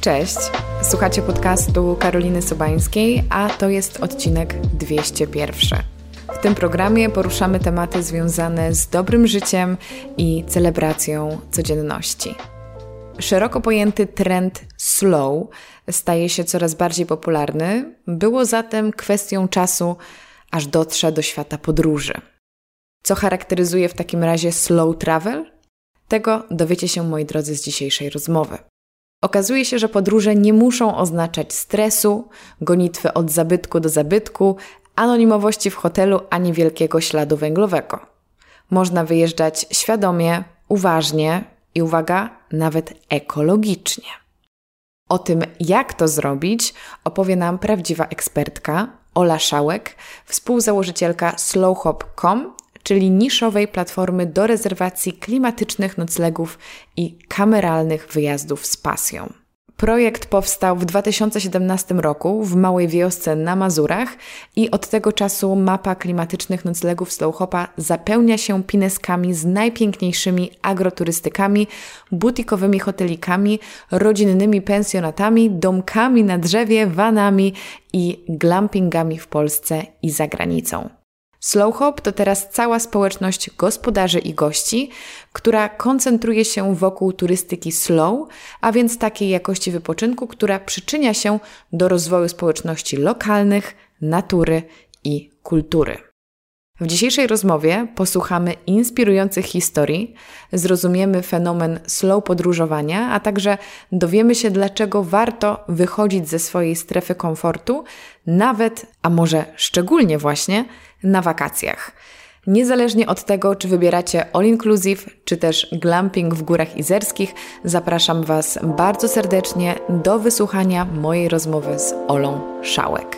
Cześć, słuchacie podcastu Karoliny Sobańskiej, a to jest odcinek 201. W tym programie poruszamy tematy związane z dobrym życiem i celebracją codzienności. Szeroko pojęty trend slow staje się coraz bardziej popularny, było zatem kwestią czasu, aż dotrze do świata podróży. Co charakteryzuje w takim razie slow travel? Tego dowiecie się, moi drodzy, z dzisiejszej rozmowy. Okazuje się, że podróże nie muszą oznaczać stresu, gonitwy od zabytku do zabytku, anonimowości w hotelu ani wielkiego śladu węglowego. Można wyjeżdżać świadomie, uważnie i uwaga, nawet ekologicznie. O tym, jak to zrobić, opowie nam prawdziwa ekspertka Ola Szałek, współzałożycielka slowhop.com czyli niszowej platformy do rezerwacji klimatycznych noclegów i kameralnych wyjazdów z pasją. Projekt powstał w 2017 roku w małej wiosce na Mazurach i od tego czasu mapa klimatycznych noclegów Slowhopa zapełnia się pineskami z najpiękniejszymi agroturystykami, butikowymi hotelikami, rodzinnymi pensjonatami, domkami na drzewie, vanami i glampingami w Polsce i za granicą. Slowhop to teraz cała społeczność gospodarzy i gości, która koncentruje się wokół turystyki slow, a więc takiej jakości wypoczynku, która przyczynia się do rozwoju społeczności lokalnych, natury i kultury. W dzisiejszej rozmowie posłuchamy inspirujących historii, zrozumiemy fenomen slow podróżowania, a także dowiemy się, dlaczego warto wychodzić ze swojej strefy komfortu, nawet, a może szczególnie właśnie, na wakacjach. Niezależnie od tego, czy wybieracie all inclusive, czy też glamping w górach izerskich, zapraszam Was bardzo serdecznie do wysłuchania mojej rozmowy z Olą Szałek.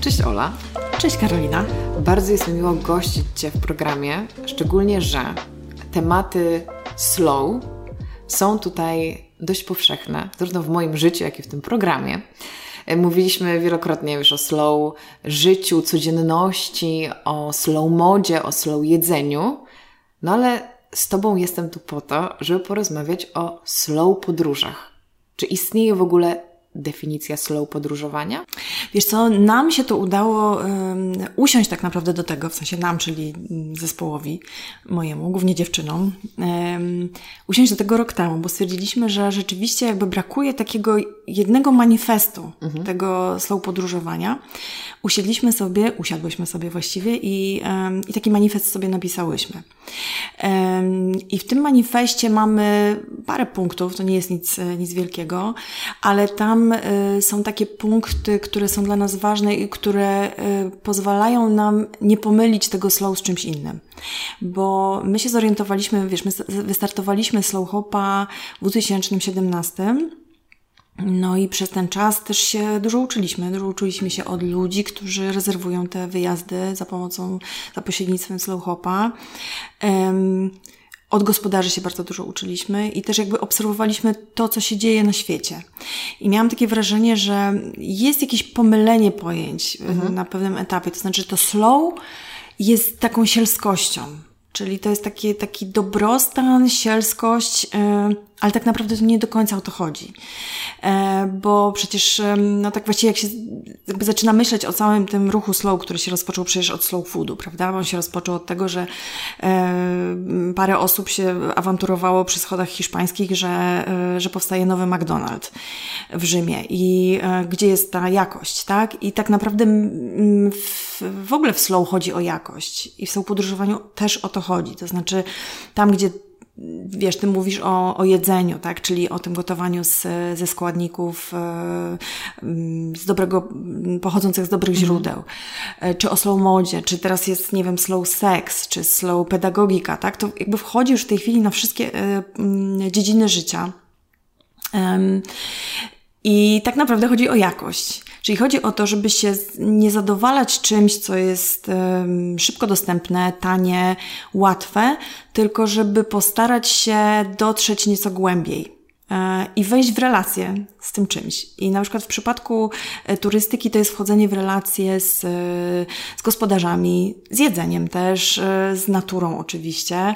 Cześć Ola. Cześć Karolina. Bardzo jest mi miło gościć Cię w programie, szczególnie, że tematy slow są tutaj dość powszechne, zarówno w moim życiu, jak i w tym programie. E, mówiliśmy wielokrotnie już o slow życiu, codzienności, o slow modzie, o slow jedzeniu, no ale z Tobą jestem tu po to, żeby porozmawiać o slow podróżach. Czy istnieje w ogóle definicja slow podróżowania? Wiesz co, nam się to udało um, usiąść tak naprawdę do tego, w sensie nam, czyli zespołowi mojemu, głównie dziewczynom, um, usiąść do tego rok temu, bo stwierdziliśmy, że rzeczywiście jakby brakuje takiego jednego manifestu mhm. tego slow podróżowania. Usiedliśmy sobie, usiadłyśmy sobie właściwie i, um, i taki manifest sobie napisałyśmy. I w tym manifestie mamy parę punktów, to nie jest nic, nic wielkiego, ale tam y, są takie punkty, które są dla nas ważne i które y, pozwalają nam nie pomylić tego slow z czymś innym. Bo my się zorientowaliśmy, wiesz, my wystartowaliśmy slow hopa w 2017 no i przez ten czas też się dużo uczyliśmy. Dużo uczyliśmy się od ludzi, którzy rezerwują te wyjazdy za pomocą, za pośrednictwem Slowhopa. Um, od gospodarzy się bardzo dużo uczyliśmy i też jakby obserwowaliśmy to, co się dzieje na świecie. I miałam takie wrażenie, że jest jakieś pomylenie pojęć mhm. na pewnym etapie. To znaczy, to slow jest taką sielskością. Czyli to jest taki, taki dobrostan, sielskość, yy, ale tak naprawdę to nie do końca o to chodzi. E, bo przecież, no tak właściwie jak się jakby zaczyna myśleć o całym tym ruchu slow, który się rozpoczął przecież od slow foodu, prawda? On się rozpoczął od tego, że e, parę osób się awanturowało przy schodach hiszpańskich, że, e, że powstaje nowy McDonald's w Rzymie i gdzie jest ta jakość, tak? I tak naprawdę w, w ogóle w slow chodzi o jakość i w slow podróżowaniu też o to chodzi. To znaczy tam, gdzie wiesz, ty mówisz o, o jedzeniu, tak? Czyli o tym gotowaniu z, ze składników e, z dobrego, pochodzących z dobrych mhm. źródeł. Mm. Czy o slow modzie, czy teraz jest, nie wiem, slow sex, czy slow pedagogika, tak? To jakby wchodzi już w tej chwili na wszystkie e, dziedziny życia. I tak naprawdę chodzi o jakość. Czyli chodzi o to, żeby się nie zadowalać czymś, co jest um, szybko dostępne, tanie, łatwe, tylko żeby postarać się dotrzeć nieco głębiej i wejść w relację z tym czymś. I na przykład w przypadku e, turystyki to jest wchodzenie w relacje z, e, z gospodarzami, z jedzeniem też, z naturą oczywiście.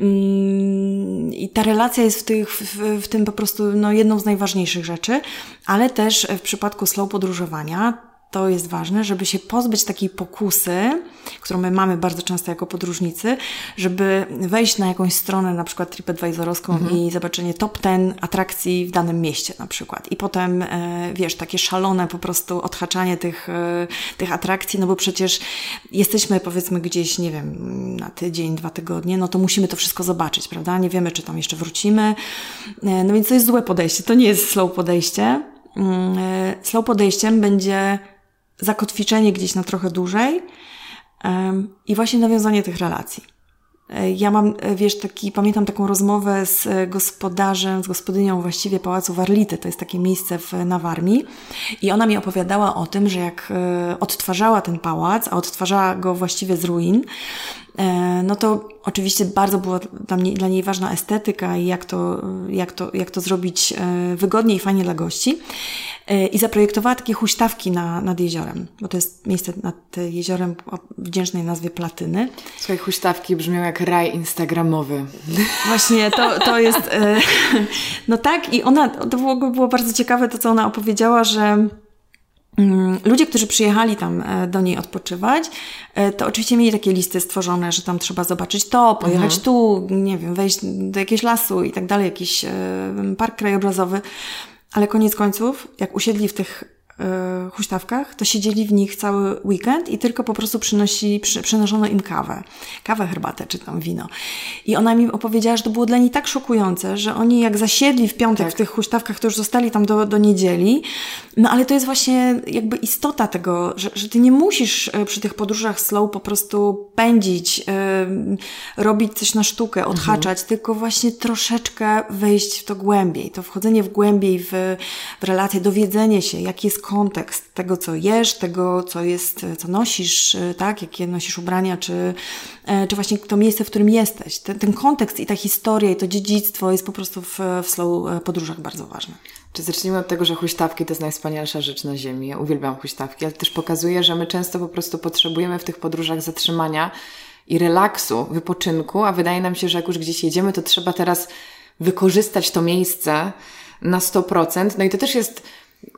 Mm, I ta relacja jest w, tych, w, w tym po prostu no, jedną z najważniejszych rzeczy, ale też w przypadku slow podróżowania to jest ważne, żeby się pozbyć takiej pokusy, którą my mamy bardzo często jako podróżnicy, żeby wejść na jakąś stronę, na przykład TripAdvisorowską mhm. i zobaczenie top 10 atrakcji w danym mieście na przykład. I potem, e, wiesz, takie szalone po prostu odhaczanie tych, e, tych atrakcji, no bo przecież jesteśmy powiedzmy gdzieś, nie wiem, na tydzień, dwa tygodnie, no to musimy to wszystko zobaczyć, prawda? Nie wiemy, czy tam jeszcze wrócimy. E, no więc to jest złe podejście, to nie jest slow podejście. Mm, slow podejściem będzie zakotwiczenie gdzieś na trochę dłużej i właśnie nawiązanie tych relacji. E, ja mam, e, wiesz, taki, pamiętam taką rozmowę z e, gospodarzem, z gospodynią właściwie Pałacu Warlity, to jest takie miejsce w, na Warmii i ona mi opowiadała o tym, że jak odtwarzała ten pałac, a odtwarzała go właściwie z ruin, no to oczywiście bardzo była dla, mnie, dla niej ważna estetyka i jak to, jak, to, jak to zrobić wygodnie i fajnie dla gości. E, i zaprojektowała takie huśtawki na, nad jeziorem, bo to jest miejsce nad jeziorem o wdzięcznej nazwie Platyny. Słuchaj, huśtawki brzmią jak raj instagramowy. Właśnie, to, to jest... E, no tak i ona, to ogóle było bardzo ciekawe to, co ona opowiedziała, że Ludzie, którzy przyjechali tam e, do niej odpoczywać, to oczywiście mieli takie listy stworzone, że tam trzeba zobaczyć to, pojechać mhm. tu, nie wiem, wejść do jakiegoś lasu i tak dalej, jakiś park krajobrazowy. Ale koniec końców, jak usiedli w tych huśtawkach, to siedzieli w nich cały weekend i tylko po prostu przynosi, przy, przynoszono im kawę. Kawę, herbatę czy tam wino. I ona mi opowiedziała, że to było dla niej tak szokujące, że oni jak zasiedli w piątek tak. w tych huśtawkach, to już zostali tam do, do niedzieli. No ale to jest właśnie jakby istota tego, że, że ty nie musisz e, przy tych podróżach slow po prostu pędzić, yy, robić coś na sztukę, odhaczać, mhm. tylko właśnie troszeczkę wejść w to głębiej. To wchodzenie w głębiej w, w relacje, dowiedzenie się, jaki jest kontekst tego, co jesz, tego, co jest, co nosisz, e, tak, jakie nosisz ubrania, czy, e, czy właśnie to miejsce, w którym jesteś. Ten, ten kontekst i ta historia i to dziedzictwo jest po prostu w, w slow e, podróżach bardzo ważne. Czy zacznijmy od tego, że huśtawki to jest najwspanialsza rzecz na ziemi. Ja uwielbiam huśtawki, ale też pokazuje, że my często po prostu potrzebujemy w tych podróżach zatrzymania i relaksu, wypoczynku, a wydaje nam się, że jak już gdzieś jedziemy, to trzeba teraz wykorzystać to miejsce na 100%. No i to też jest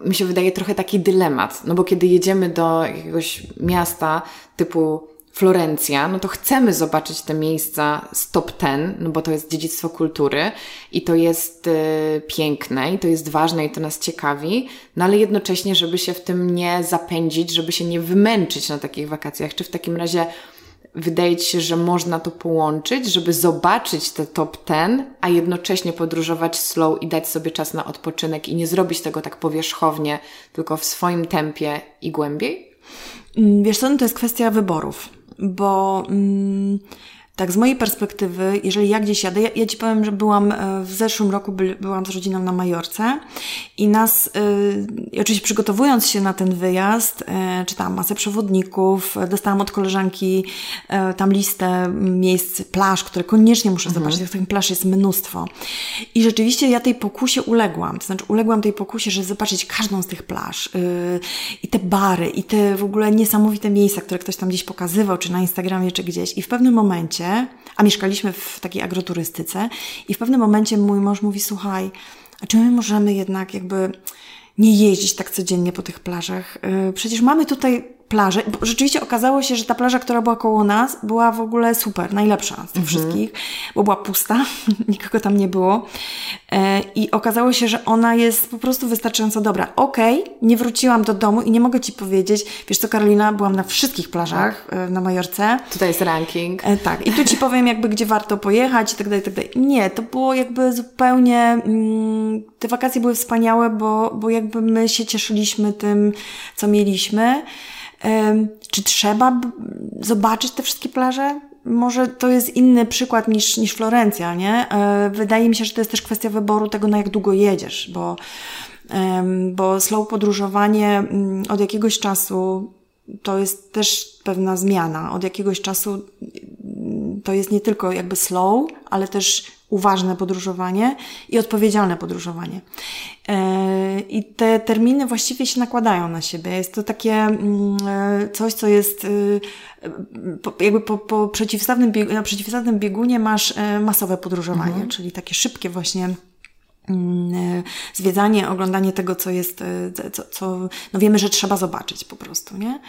mi się wydaje trochę taki dylemat, no bo kiedy jedziemy do jakiegoś miasta typu Florencja, no to chcemy zobaczyć te miejsca z top ten, no bo to jest dziedzictwo kultury i to jest y, piękne i to jest ważne i to nas ciekawi, no ale jednocześnie, żeby się w tym nie zapędzić, żeby się nie wymęczyć na takich wakacjach, czy w takim razie wydaje Ci się, że można to połączyć, żeby zobaczyć te top ten, a jednocześnie podróżować slow i dać sobie czas na odpoczynek i nie zrobić tego tak powierzchownie, tylko w swoim tempie i głębiej? Mm, wiesz co, no to jest kwestia wyborów, bo... Mm, tak, z mojej perspektywy, jeżeli ja gdzieś jadę, ja, ja Ci powiem, że byłam e, w zeszłym roku, by, byłam z rodziną na Majorce i nas, yy, oczywiście przygotowując się na ten wyjazd, yy, czytałam masę przewodników, dostałam od koleżanki yy, tam listę miejsc, plaż, które koniecznie muszę mhm. zobaczyć, tych plaż jest mnóstwo. I rzeczywiście ja tej pokusie uległam, to znaczy uległam tej pokusie, żeby zobaczyć każdą z tych plaż i te bary, i te w ogóle niesamowite miejsca, które ktoś tam gdzieś pokazywał, czy na Instagramie, czy gdzieś. I w pewnym momencie momencie, a mieszkaliśmy w takiej agroturystyce i w pewnym momencie mój mąż mówi, słuchaj, a czy my możemy jednak jakby nie jeździć tak codziennie po tych plażach? Y, przecież mamy tutaj plażę. Bo rzeczywiście okazało się, że ta plaża, która była koło nas, była w ogóle super, najlepsza z tych mhm. wszystkich, bo była pusta, nikogo tam nie było. E, I okazało się, że ona jest po prostu wystarczająco dobra. Okej, okay, nie wróciłam do domu i nie mogę Ci powiedzieć, wiesz co Karolina, byłam na wszystkich plażach tak. E, na Majorce. Tutaj jest ranking. E, tak, i tu Ci powiem jakby, gdzie warto pojechać i tak dalej, i tak dalej. Nie, to było jakby zupełnie, mm, te wakacje były wspaniałe, bo, bo jakby my się cieszyliśmy tym, co mieliśmy. Czy trzeba zobaczyć te wszystkie plaże? Może to jest inny przykład niż, niż Florencja, nie? E, wydaje mi się, że to jest też kwestia wyboru tego, na jak długo jedziesz, bo, bo slow podróżowanie mm, od jakiegoś czasu to jest też pewna zmiana. Od jakiegoś czasu to jest nie tylko jakby slow, ale też uważne podróżowanie i odpowiedzialne podróżowanie. E, I te terminy właściwie się nakładają na siebie. Jest to takie mm, e, coś, co jest e, jakby po, po przeciwstawnym, na przeciwstawnym biegunie masz masowe podróżowanie, mhm. czyli takie szybkie właśnie mm, zwiedzanie, oglądanie tego, co jest, co, co no wiemy, że trzeba zobaczyć po prostu, nie?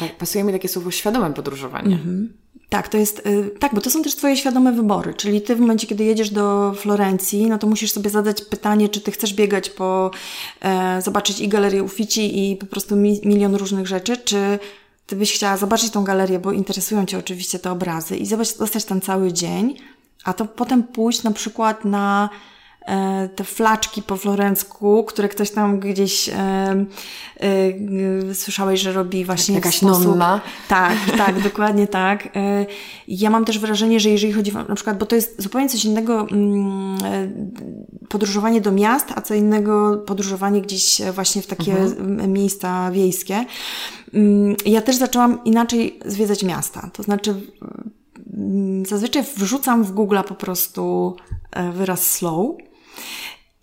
Tak, pasuje mi takie słowo świadome podróżowanie. Mhm. Tak, to jest, y, tak, bo to są też Twoje świadome wybory. Czyli Ty w momencie, kiedy jedziesz do Florencji, no to musisz sobie zadać pytanie, czy Ty chcesz biegać po, e, zobaczyć i galerię Uffizi i po prostu mi, milion różnych rzeczy, czy Ty byś chciała zobaczyć tą galerię, bo interesują Cię oczywiście te obrazy i zobaczyć, zostać tam cały dzień, a to potem pójść na przykład na te flaczki po florencku, które ktoś tam gdzieś e, e, słyszałeś, że robi właśnie Jakaś sposób... nonna. Tak, tak, dokładnie tak. E, ja mam też wrażenie, że jeżeli chodzi na przykład, bo to jest zupełnie coś innego mm, e, podróżowanie do miast, a co innego podróżowanie gdzieś właśnie w takie mhm. miejsca wiejskie. Mm, ja też zaczęłam inaczej zwiedzać miasta. To znaczy mm, zazwyczaj wrzucam w Google po prostu e, wyraz slow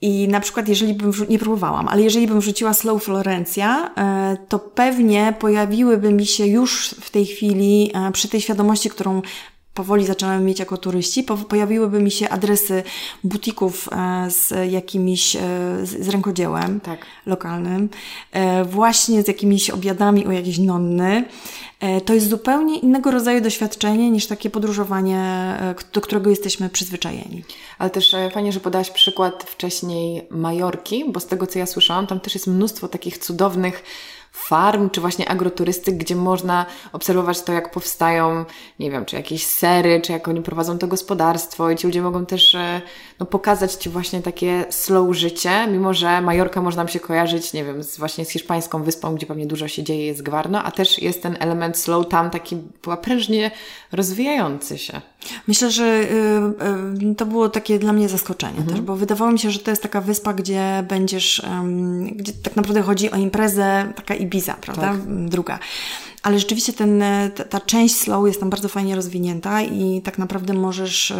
i na przykład, jeżeli bym, nie próbowałam, ale jeżeli bym wrzuciła Slow Florencja, e, to pewnie pojawiłyby mi się już w tej chwili, e, przy tej świadomości, którą powoli zaczynamy mieć jako turyści, pojawiłyby mi się adresy butików e, z jakimiś, z rękodziełem tak. lokalnym, właśnie z jakimiś obiadami u jakiejś nonny, E, to jest zupełnie innego rodzaju doświadczenie niż takie podróżowanie, e, do którego jesteśmy przyzwyczajeni. Ale też e, fajnie, że podałaś przykład wcześniej Majorki, bo z tego co ja słyszałam, tam też jest mnóstwo takich cudownych farm, czy właśnie agroturystyk, gdzie można obserwować to, jak powstają, nie wiem, czy jakieś sery, czy jak oni prowadzą to gospodarstwo. I ci ludzie mogą też e, no, pokazać Ci właśnie takie slow życie, mimo że Majorka można nam się kojarzyć, nie wiem, z, właśnie z hiszpańską wyspą, gdzie pewnie dużo się dzieje, jest gwarno, a też jest ten element slow tam taki prężnie rozwijający się. Myślę, że y, y, to było takie dla mnie zaskoczenie mhm. też, bo wydawało mi się, że to jest taka wyspa, gdzie będziesz, y, gdzie tak naprawdę chodzi o imprezę, taka Ibiza, prawda? Tak. Druga. Ale rzeczywiście ten, ta, ta, część slow jest tam bardzo fajnie rozwinięta i tak naprawdę możesz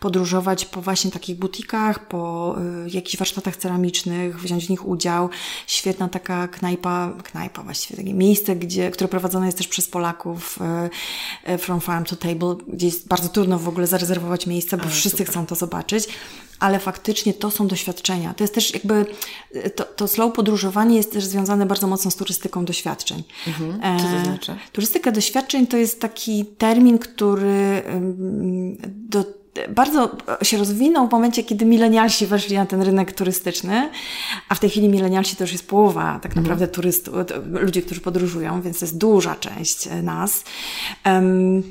podróżować po właśnie takich butikach, po y, jakichś warsztatach ceramicznych, wziąć w nich udział. Świetna taka knajpa, knajpa właściwie, takie miejsce, gdzie, które prowadzone jest też przez Polaków From Farm to Table, gdzie jest bardzo trudno w ogóle zarezerwować miejsce, bo Ale wszyscy super. chcą to zobaczyć ale faktycznie to są doświadczenia. To jest też jakby, to, to slow podróżowanie jest też związane bardzo mocno z turystyką doświadczeń. Mhm. Co to e, znaczy? E, turystyka doświadczeń to jest taki termin, który do, bardzo się rozwinął w momencie, kiedy milenialsi weszli na ten rynek turystyczny, a w tej chwili milenialsi to już jest połowa tak mhm. naprawdę turystów, ludzi, którzy podróżują, więc to jest duża część nas. Um,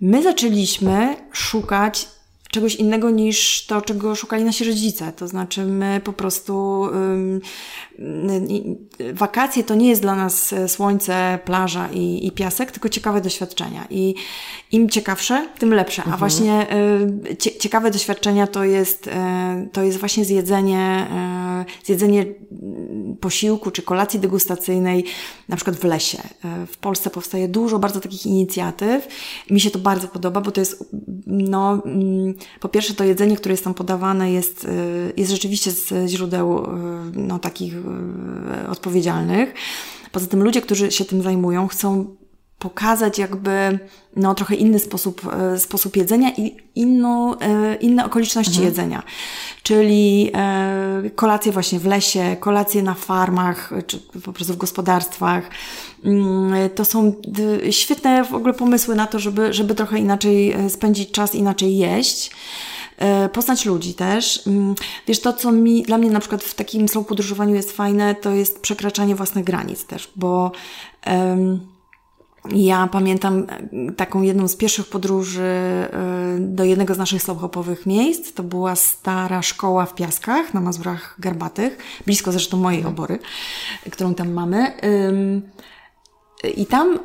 my zaczęliśmy szukać czegoś innego niż to, czego szukali nasi rodzice. To znaczy, my po prostu wakacje to nie jest dla nas e, słońce, plaża i, i piasek, tylko ciekawe doświadczenia. I im ciekawsze, tym lepsze. A mhm. właśnie y, ciekawe doświadczenia to jest, y, to jest właśnie zjedzenie, y, zjedzenie posiłku czy kolacji degustacyjnej, na przykład w lesie. W Polsce powstaje dużo bardzo takich inicjatyw. Mi się to bardzo podoba, bo to jest, no, mm, po pierwsze to jedzenie, które jest tam podawane jest, jest rzeczywiście z źródeł, no, takich odpowiedzialnych. Poza tym ludzie, którzy się tym zajmują, chcą pokazać jakby no, trochę inny sposób, e, sposób jedzenia i inną, e, inne okoliczności mhm. jedzenia. Czyli e, kolacje właśnie w lesie, kolacje na farmach, czy po prostu w gospodarstwach. Mm, to są świetne w ogóle pomysły na to, żeby, żeby trochę inaczej spędzić czas, inaczej jeść poznać ludzi też. Mm, wiesz, to co mi, dla mnie na przykład w takim slow podróżowaniu jest fajne, to jest przekraczanie własnych granic też, bo um, ja pamiętam e, taką jedną z pierwszych podróży e, do jednego z naszych slowhopowych miejsc. To była stara szkoła w Piaskach na Mazurach Garbatych, blisko zresztą mojej obory, którą tam mamy. I tam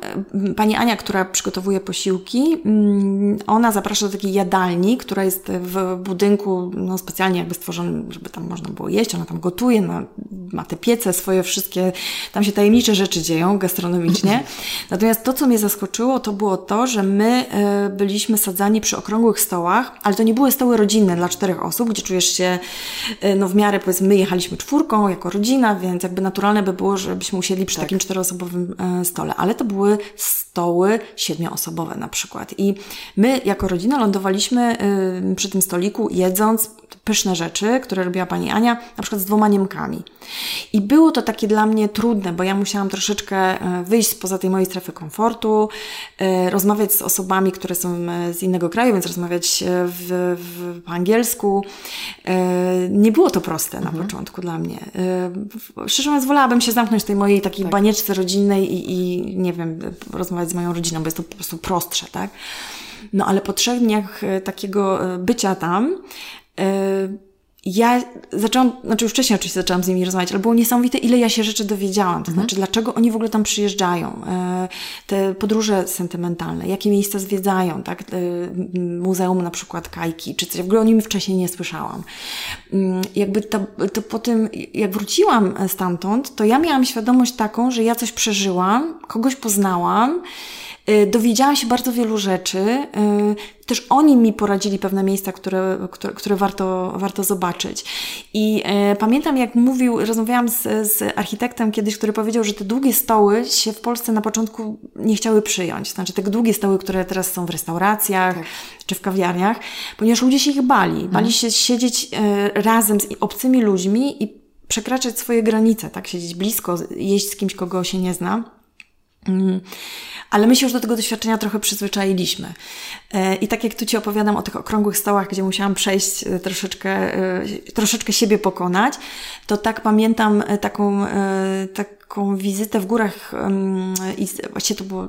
y, pani Ania, która przygotowuje posiłki, mm, ona zaprasza do takiej jadalni, która jest w budynku no, specjalnie jakby stworzonym, żeby tam można było jeść. Ona tam gotuje, ma, ma te piece swoje wszystkie, tam się tajemnicze rzeczy dzieją gastronomicznie. Natomiast to, co mnie zaskoczyło, to było to, że my y, byliśmy sadzani przy okrągłych stołach, ale to nie były stoły rodzinne dla czterech osób, gdzie czujesz się no w miarę, powiedzmy, my jechaliśmy czwórką jako rodzina, więc jakby naturalne by było, żebyśmy usiedli przy tak. takim czteroosobowym e, stole, ale to były stoły siedmioosobowe na przykład. I my jako rodzina lądowaliśmy y, przy tym stoliku jedząc pyszne rzeczy, które robiła pani Ania, na przykład z dwoma Niemkami. I było to takie dla mnie trudne, bo ja musiałam troszeczkę e, wyjść spoza tej mojej strefy komfortu, e, rozmawiać z osobami, które są z innego kraju, więc rozmawiać w, w, po angielsku. Nie było to proste mhm. na początku dla mnie. Szczerze mówiąc, wolałabym się zamknąć w tej mojej takiej tak. banieczce rodzinnej i, i, nie wiem, rozmawiać z moją rodziną, bo jest to po prostu prostsze, tak? No ale po trzech dniach e, takiego e, bycia tam, e, ja zaczęłam, znaczy już wcześniej oczywiście zaczęłam z nimi rozmawiać, ale było niesamowite, ile ja się rzeczy dowiedziałam. To mhm. znaczy, dlaczego oni w ogóle tam przyjeżdżają, te podróże sentymentalne, jakie miejsca zwiedzają, tak? Muzeum na przykład Kajki, czy coś. W ogóle o nim wcześniej nie słyszałam. Jakby to, to po tym, jak wróciłam stamtąd, to ja miałam świadomość taką, że ja coś przeżyłam, kogoś poznałam, dowiedziałam się bardzo wielu rzeczy. Y, też oni mi poradzili pewne miejsca, które, które, które warto, warto zobaczyć. I e, pamiętam, jak mówił, rozmawiałam z, z architektem kiedyś, który powiedział, że te długie stoły się w Polsce na początku nie chciały przyjąć. Znaczy te długie stoły, które teraz są w restauracjach tak. czy w kawiarniach, ponieważ ludzie się ich bali. Bali mhm. się siedzieć razem z obcymi ludźmi i przekraczać swoje granice, tak? Siedzieć blisko, jeść z kimś, kogo się nie zna. Mm. Ale my się już do tego doświadczenia trochę przyzwyczailiśmy. E, I tak jak tu Ci opowiadam o tych okrągłych stołach, gdzie musiałam przejść e, troszeczkę, e, troszeczkę siebie pokonać, to tak pamiętam taką, taką wizytę w górach i właściwie to było,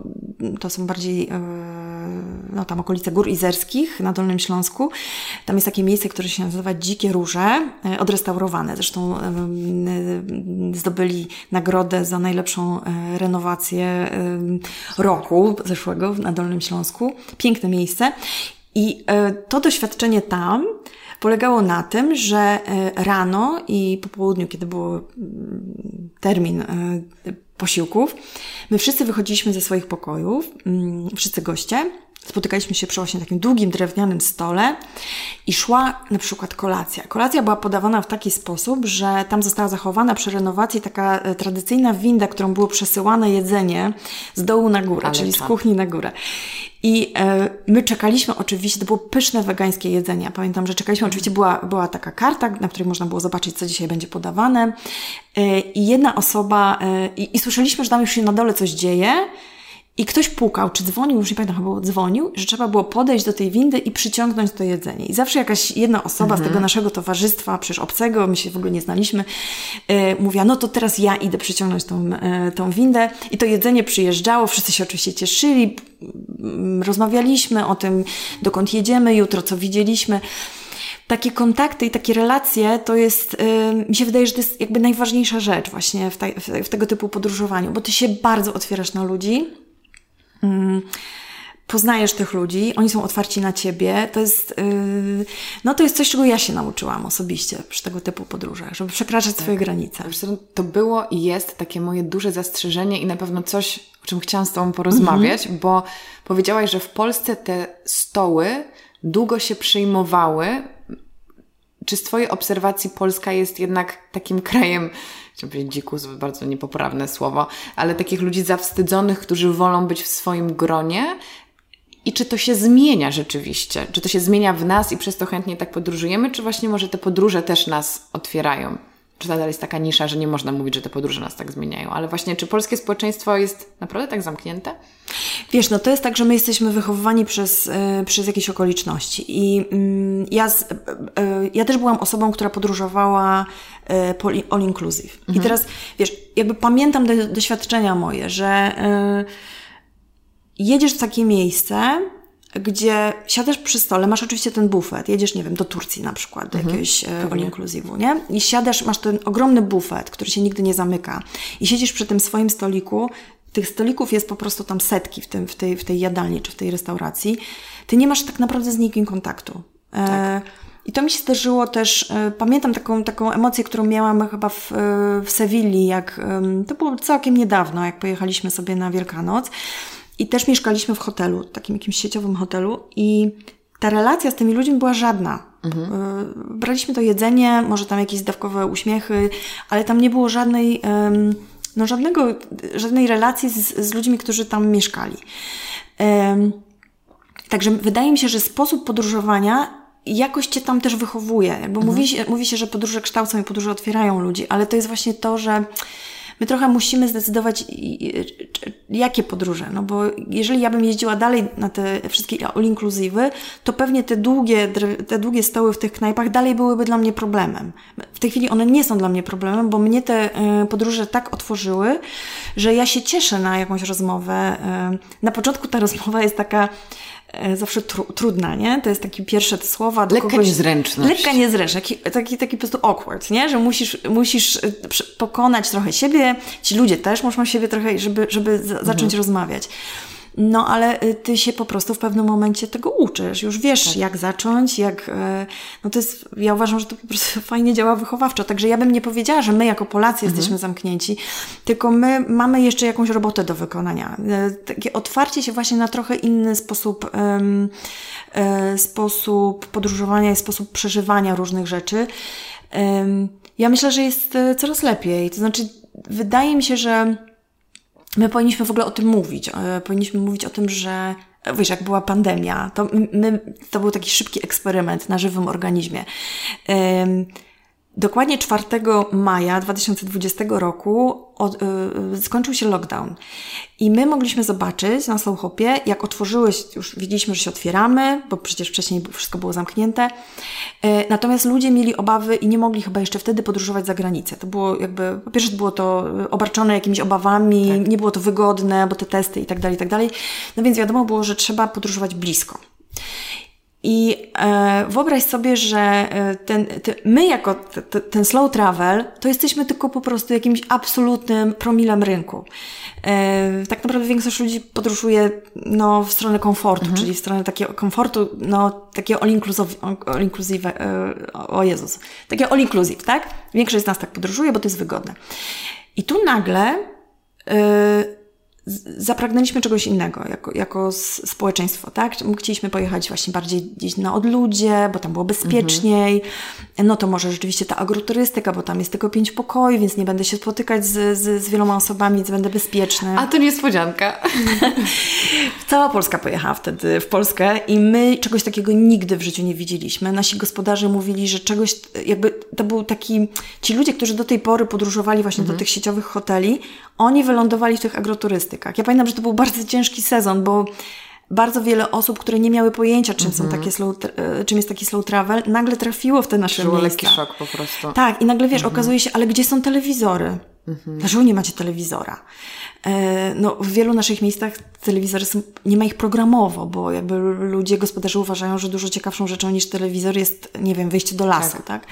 to są bardziej no tam okolice Gór Izerskich na Dolnym Śląsku. Tam jest takie miejsce, które się nazywa Dzikie Róże, odrestaurowane. Zresztą zdobyli nagrodę za najlepszą renowację roku zeszłego na Dolnym Śląsku. Piękne miejsce. I e, to doświadczenie tam polegało na tym, że e, rano i po południu, kiedy był mm, termin e, posiłków, my wszyscy wychodziliśmy ze swoich pokojów, mm, wszyscy goście, spotykaliśmy się przy właśnie takim długim drewnianym stole i szła na przykład kolacja. Kolacja była podawana w taki sposób, że tam została zachowana przy renowacji taka e, tradycyjna winda, którą było przesyłane jedzenie z dołu na górę, Ale czyli z kuchni na górę. I e, my czekaliśmy oczywiście, to było pyszne wegańskie jedzenie. Pamiętam, że czekaliśmy, oczywiście była, była taka karta, na której można było zobaczyć, co dzisiaj będzie podawane. E, I jedna osoba, e, i, i słyszeliśmy, że tam już się na dole coś dzieje, i ktoś pukał, czy dzwonił, już nie pamiętam, chyba dzwonił, że trzeba było podejść do tej windy i przyciągnąć to jedzenie. I zawsze jakaś jedna osoba mhm. z tego naszego towarzystwa, przecież obcego, my się w ogóle nie znaliśmy, yy, mówiła, no to teraz ja idę przyciągnąć tą, yy, tą windę. I to jedzenie przyjeżdżało, wszyscy się oczywiście cieszyli, yy, rozmawialiśmy o tym, dokąd jedziemy jutro, co widzieliśmy takie kontakty i takie relacje to jest, yy, mi się wydaje, że to jest jakby najważniejsza rzecz właśnie w, w, w, tego typu podróżowaniu, bo ty się bardzo otwierasz na ludzi, poznajesz tych ludzi, oni są otwarci na ciebie. To jest, yy, no to jest coś, czego ja się nauczyłam osobiście przy tego typu podróżach, żeby przekraczać tak. swoje granice. To było i jest takie moje duże zastrzeżenie i na pewno coś, o czym chciałam z Tobą porozmawiać, mm -hmm. bo powiedziałaś, że w Polsce te stoły długo się przyjmowały. Czy z Twojej obserwacji Polska jest jednak takim krajem chciałam powiedzieć dzikus, bardzo niepoprawne słowo, ale takich ludzi zawstydzonych, którzy wolą być w swoim gronie. I czy to się zmienia rzeczywiście? Czy to się zmienia w nas i przez to chętnie tak podróżujemy, czy właśnie może te podróże też nas otwierają? Czy nadal jest taka nisza, że nie można mówić, że te podróże nas tak zmieniają? Ale właśnie, czy polskie społeczeństwo jest naprawdę tak zamknięte? Wiesz, no to jest tak, że my jesteśmy wychowywani przez, yy, przez jakieś okoliczności. I yy, ja, z, yy, ja też byłam osobą, która podróżowała all inclusive. Mhm. I teraz, wiesz, jakby pamiętam do, doświadczenia moje, że jedziesz w takie miejsce, gdzie siadasz przy stole, masz oczywiście ten bufet, jedziesz, nie wiem, do Turcji na przykład, do mhm, jakiegoś all inclusive'u, nie? I siadasz, masz ten ogromny bufet, który się nigdy nie zamyka i siedzisz przy tym swoim stoliku tych stolików jest po prostu tam setki w, tym, w, tej, w tej jadalni czy w tej restauracji. Ty nie masz tak naprawdę z nikim kontaktu. E, tak. I to mi się zdarzyło też, e, pamiętam taką, taką emocję, którą miałam chyba w, e, w Sewilli, jak to było całkiem niedawno, jak pojechaliśmy sobie na Wielkanoc i też mieszkaliśmy w hotelu, takim jakimś sieciowym hotelu i ta relacja z tymi ludźmi była żadna. Mhm. Braliśmy to jedzenie, może tam jakieś zdawkowe uśmiechy, ale tam nie było żadnej, no żadnego, żadnej relacji z, z ludźmi, którzy tam mieszkali. Także wydaje mi się, że sposób podróżowania jakoś cię tam też wychowuje. Jakby mhm. mówi, się, mówi się, że podróże kształcą i podróże otwierają ludzi, ale to jest właśnie to, że my trochę musimy zdecydować, jakie podróże. No bo jeżeli ja bym jeździła dalej na te wszystkie all-inclusive, to pewnie te długie, te długie stoły w tych knajpach dalej byłyby dla mnie problemem. W tej chwili one nie są dla mnie problemem, bo mnie te e, podróże tak otworzyły, że ja się cieszę na jakąś rozmowę. E, na początku ta rozmowa jest taka zawsze tru, trudna, nie? To jest takie pierwsze te słowa. Lekka kogoś, niezręczność. Lekka niezręczność, taki, taki, taki po prostu awkward, nie? Że musisz, musisz e, pokonać trochę siebie, ci ludzie też muszą siebie trochę, żeby, żeby zacząć mhm. rozmawiać. No ale y, ty się po prostu w pewnym momencie tego uczysz, już wiesz tak. jak zacząć, jak, e, no to jest, ja uważam, że to po prostu fajnie działa wychowawczo, także ja bym nie powiedziała, że my jako Polacy mhm. jesteśmy zamknięci, tylko my mamy jeszcze jakąś robotę do wykonania. E, takie otwarcie się właśnie na trochę inny sposób, um, sposób podróżowania i sposób przeżywania różnych rzeczy. Um, ja myślę, że jest coraz lepiej, to znaczy wydaje mi się, że my powinniśmy w ogóle o tym mówić. E, powinniśmy mówić o tym, że e, wiesz, jak była pandemia, to, my, to był taki szybki eksperyment na żywym organizmie. Dokładnie 4 maja 2020 roku od, yy, skończył się lockdown. I my mogliśmy zobaczyć na Slowhopie, jak otworzyły się, już widzieliśmy, że się otwieramy, bo przecież wcześniej wszystko było zamknięte. Yy, natomiast ludzie mieli obawy i nie mogli chyba jeszcze wtedy podróżować za granicę. To było jakby, po pierwsze było to obarczone jakimiś obawami, tak. nie było to wygodne, bo te testy i tak dalej, i tak dalej. No więc wiadomo było, że trzeba podróżować blisko. I e, wyobraź sobie, że e, ten, ten, my jako t, ten slow travel, to jesteśmy tylko po prostu jakimś absolutnym promilem rynku. E, tak naprawdę większość ludzi podróżuje no, w stronę komfortu, mhm. czyli w stronę takiego komfortu, no, takiego all inclusive, all inclusive e, o Jezus, takiego all inclusive, tak? Większość z nas tak podróżuje, bo to jest wygodne. I tu nagle e, zapragnęliśmy czegoś innego jako, jako społeczeństwo, tak? Chcieliśmy pojechać właśnie bardziej gdzieś na odludzie, bo tam było bezpieczniej. Mhm. No to może rzeczywiście ta agroturystyka, bo tam jest tylko pięć pokoi, więc nie będę się spotykać z, z, z wieloma osobami, więc będę bezpieczny. A to niespodzianka. Cała Polska pojechała wtedy w Polskę i my czegoś takiego nigdy w życiu nie widzieliśmy. Nasi gospodarze mówili, że czegoś, jakby to był taki, ci ludzie, którzy do tej pory podróżowali właśnie mhm. do tych sieciowych hoteli, oni wylądowali w tych agroturystykach. Ja pamiętam, że to był bardzo ciężki sezon, bo bardzo wiele osób, które nie miały pojęcia, czym, są mhm. takie slow, e, czym jest taki slow travel, nagle trafiło w te nasze Żyło miejsca. lekki szok po prostu. Tak, i nagle wiesz, mhm. okazuje się, ale gdzie są telewizory? Mhm. Dlaczego nie macie telewizora? E, no, w wielu naszych miejscach telewizory są, nie ma ich programowo, bo jakby ludzie, gospodarze uważają, że dużo ciekawszą rzeczą niż telewizor jest, nie wiem, wyjście do lasu, tak? tak?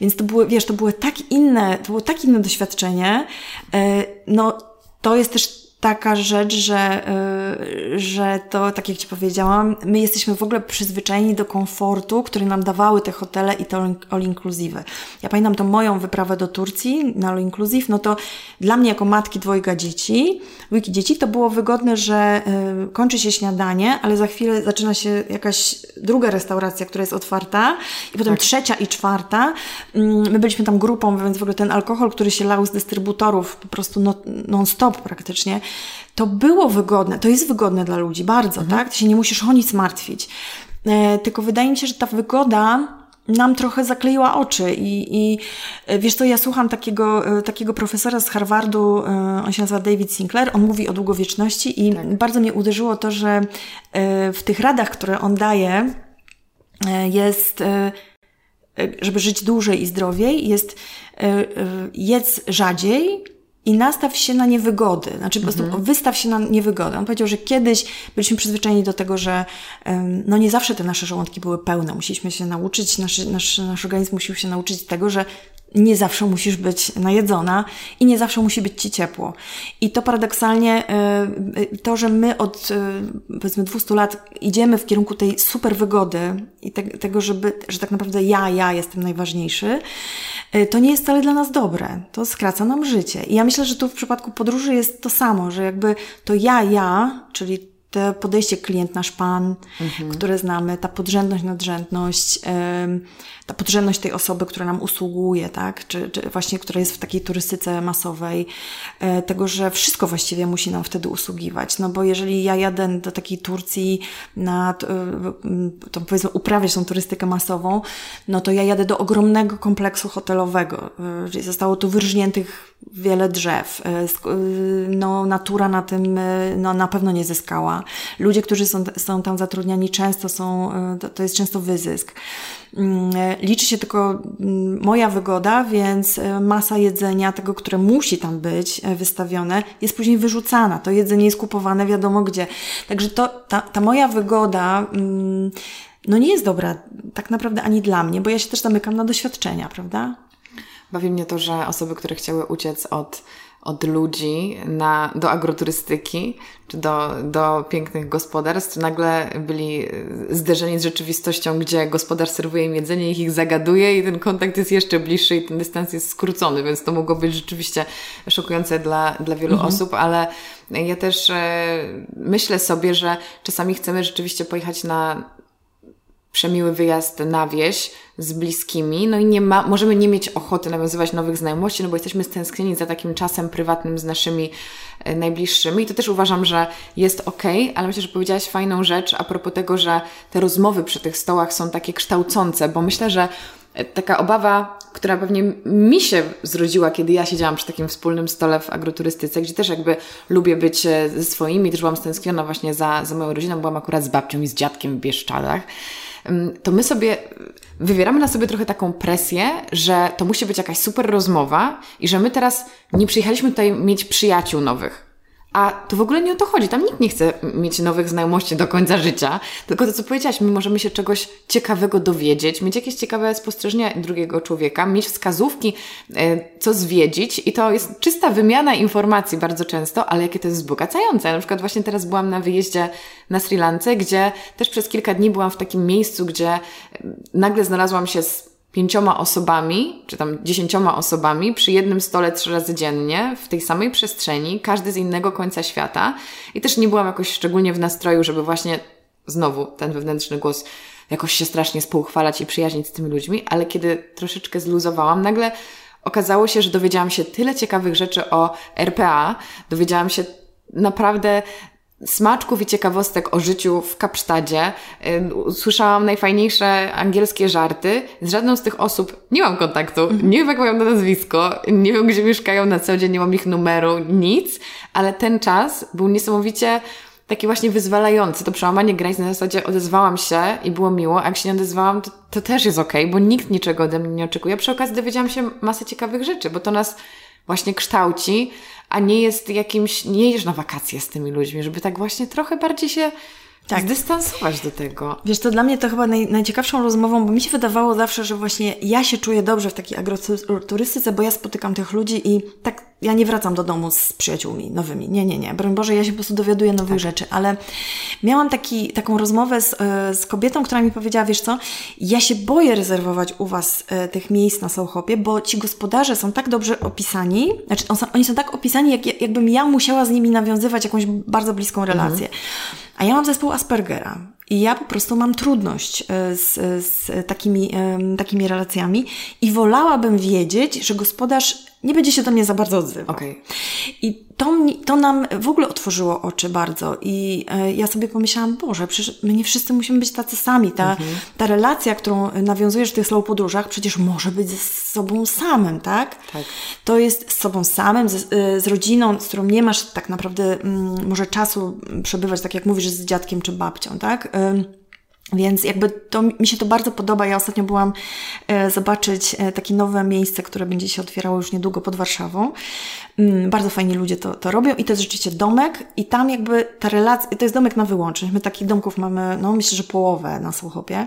Więc to były, wiesz, to było tak inne, to było tak inne doświadczenie. E, no, to jest też taka rzecz, że, y, że to, tak jak Ci powiedziałam, my jesteśmy w ogóle przyzwyczajeni do komfortu, który nam dawały te hotele i to all inclusive. Ja pamiętam tą moją wyprawę do Turcji na all inclusive, no to dla mnie jako matki dwojga dzieci, dwójki dzieci, to było wygodne, że y, kończy się śniadanie, ale za chwilę zaczyna się jakaś druga restauracja, która jest otwarta i potem tak. trzecia i czwarta. Mm, my byliśmy tam grupą, więc w ogóle ten alkohol, który się lał z dystrybutorów po prostu no, non-stop praktycznie, to było wygodne, to jest wygodne dla ludzi, bardzo, mhm. tak? Ty się nie musisz o nic martwić. E, tylko wydaje mi się, że ta wygoda nam trochę zakleiła oczy i, i e, wiesz co, ja słucham takiego, e, takiego profesora z Harvardu, e, on się nazywa David Sinclair, on mówi o długowieczności i tak. bardzo mnie uderzyło to, że w tych radach, które on daje, jest żeby żyć dłużej i zdrowiej, jest jedz rzadziej, i nastaw się na niewygody. Znaczy, po prostu mhm. wystaw się na niewygody. On powiedział, że kiedyś byliśmy przyzwyczajeni do tego, że no nie zawsze te nasze żołądki były pełne. Musieliśmy się nauczyć, nasz, nasz, nasz organizm musiał się nauczyć tego, że nie zawsze musisz być najedzona i nie zawsze musi być ci ciepło. I to paradoksalnie, to, że my od powiedzmy 200 lat idziemy w kierunku tej super wygody i te, tego, żeby, że tak naprawdę ja, ja jestem najważniejszy, to nie jest wcale dla nas dobre. To skraca nam życie. I ja myślę, że tu w przypadku podróży jest to samo, że jakby to ja, ja, czyli to podejście klient nasz pan, mhm. które znamy, ta podrzędność, nadrzędność, ta podrzędność tej osoby, która nam usługuje, tak? Czy, czy właśnie, która jest w takiej turystyce masowej, e, tego, że wszystko właściwie musi nam wtedy usługiwać. No bo jeżeli ja jadę do takiej Turcji na, e, to powiedzmy, uprawiać tą turystykę masową, no to ja jadę do ogromnego kompleksu hotelowego. E, zostało tu wyrżniętych wiele drzew. No, natura na tym no, na pewno nie zyskała. Ludzie, którzy są, są tam zatrudniani, często są, to, to jest często wyzysk. Mm, liczy się tylko mm, moja wygoda, więc e, masa jedzenia, tego, które musi tam być e, wystawione, jest później wyrzucana. To jedzenie jest kupowane wiadomo gdzie. Także to, ta, ta moja wygoda mm, no nie jest dobra tak naprawdę ani dla mnie, bo ja się też zamykam na doświadczenia, prawda? Bawi mnie to, że osoby, które chciały uciec od od ludzi na, do agroturystyki czy do, do pięknych gospodarstw, nagle byli zderzeni z rzeczywistością, gdzie gospodarz serwuje im jedzenie, ich ich zagaduje i ten kontakt jest jeszcze bliższy i ten dystans jest skrócony, więc to mogło być rzeczywiście szokujące dla, dla wielu mhm. osób, ale ja też e, myślę sobie, że czasami chcemy rzeczywiście pojechać na przemiły wyjazd na wieś z bliskimi, no i nie ma, możemy nie mieć ochoty nawiązywać nowych znajomości, no bo jesteśmy stęsknieni za takim czasem prywatnym z naszymi e, najbliższymi. I to też uważam, że jest ok, ale myślę, że powiedziałaś fajną rzecz a propos tego, że te rozmowy przy tych stołach są takie kształcące, bo myślę, że e, taka obawa, która pewnie mi się zrodziła, kiedy ja siedziałam przy takim wspólnym stole w agroturystyce, gdzie też jakby lubię być e, ze swoimi, też byłam stęskniona właśnie za, za moją rodziną, byłam akurat z babcią i z dziadkiem w Bieszczadach, to my sobie wywieramy na sobie trochę taką presję, że to musi być jakaś super rozmowa i że my teraz nie przyjechaliśmy tutaj mieć przyjaciół nowych. A to w ogóle nie o to chodzi. Tam nikt nie chce mieć nowych znajomości do końca życia. Tylko to, co powiedziałaś, my możemy się czegoś ciekawego dowiedzieć, mieć jakieś ciekawe spostrzeżenia drugiego człowieka, mieć wskazówki, e, co zwiedzić. I to jest czysta wymiana informacji bardzo często, ale jakie to jest wzbogacające. Na przykład właśnie teraz byłam na wyjeździe na Sri Lance, gdzie też przez kilka dni byłam w takim miejscu, gdzie nagle znalazłam się z pięcioma osobami, czy tam dziesięcioma osobami przy jednym stole trzy razy dziennie, w tej samej przestrzeni, każdy z innego końca świata. I też nie byłam jakoś szczególnie w nastroju, żeby właśnie znowu ten wewnętrzny głos jakoś się strasznie współchwalać i przyjaźnić z tymi ludźmi, ale kiedy troszeczkę zluzowałam, nagle okazało się, że dowiedziałam się tyle ciekawych rzeczy o RPA, dowiedziałam się naprawdę smaczków i ciekawostek o życiu w Kapsztadzie. Usłyszałam najfajniejsze angielskie żarty. Z żadną z tych osób nie mam kontaktu. Mhm. Nie wiem, jak mają na nazwisko. Nie wiem, gdzie mieszkają na co dzień. Nie mam ich numeru, nic. Ale ten czas był niesamowicie taki właśnie wyzwalający. To przełamanie granic na zasadzie odezwałam się i było miło, a jak się nie odezwałam, to, to też jest okej, okay, bo nikt niczego ode mnie nie oczekuje. Przy okazji dowiedziałam się masę ciekawych rzeczy, bo to nas właśnie kształci, a nie jest jakimś, nie jedziesz na wakacje z tymi ludźmi, żeby tak właśnie trochę bardziej się tak. zdystansować do tego. Wiesz, to dla mnie to chyba naj, najciekawszą rozmową, bo mi się wydawało zawsze, że właśnie ja się czuję dobrze w takiej agroturystyce, bo ja spotykam tych ludzi i tak ja nie wracam do domu z przyjaciółmi nowymi. Nie, nie, nie. Broń Boże, ja się po prostu dowiaduję nowych tak. rzeczy, ale miałam taki, taką rozmowę z, e, z kobietą, która mi powiedziała, wiesz co, ja się boję rezerwować u Was e, tych miejsc na Sołchopie, bo ci gospodarze są tak dobrze opisani, znaczy on, oni są tak opisani, jak, jakbym ja musiała z nimi nawiązywać jakąś bardzo bliską relację. Mhm. A ja mam zespół Aspergera. I ja po prostu mam trudność e, z, z takimi, takimi relacjami i wolałabym wiedzieć, że gospodarz nie będzie się do mnie za bardzo odzywał. Okay. I to, to nam w ogóle otworzyło oczy bardzo. I e, ja sobie pomyślałam, Boże, przecież my nie wszyscy musimy być tacy sami. Ta, mhm. ta relacja, którą nawiązujesz w tych slow podróżach, przecież może być ze sobą samym, tak? tak. To jest z sobą samym, z, e, z rodziną, z którą nie masz tak naprawdę mm, może czasu przebywać, tak jak mówisz, z dziadkiem czy babcią, tak? Więc jakby to mi się to bardzo podoba. Ja ostatnio byłam e, zobaczyć e, takie nowe miejsce, które będzie się otwierało już niedługo pod Warszawą. Mm, bardzo fajni ludzie to, to robią i to jest rzeczywiście domek i tam jakby ta relacja, to jest domek na wyłączność. My takich domków mamy, no myślę, że połowę na Słuchopie.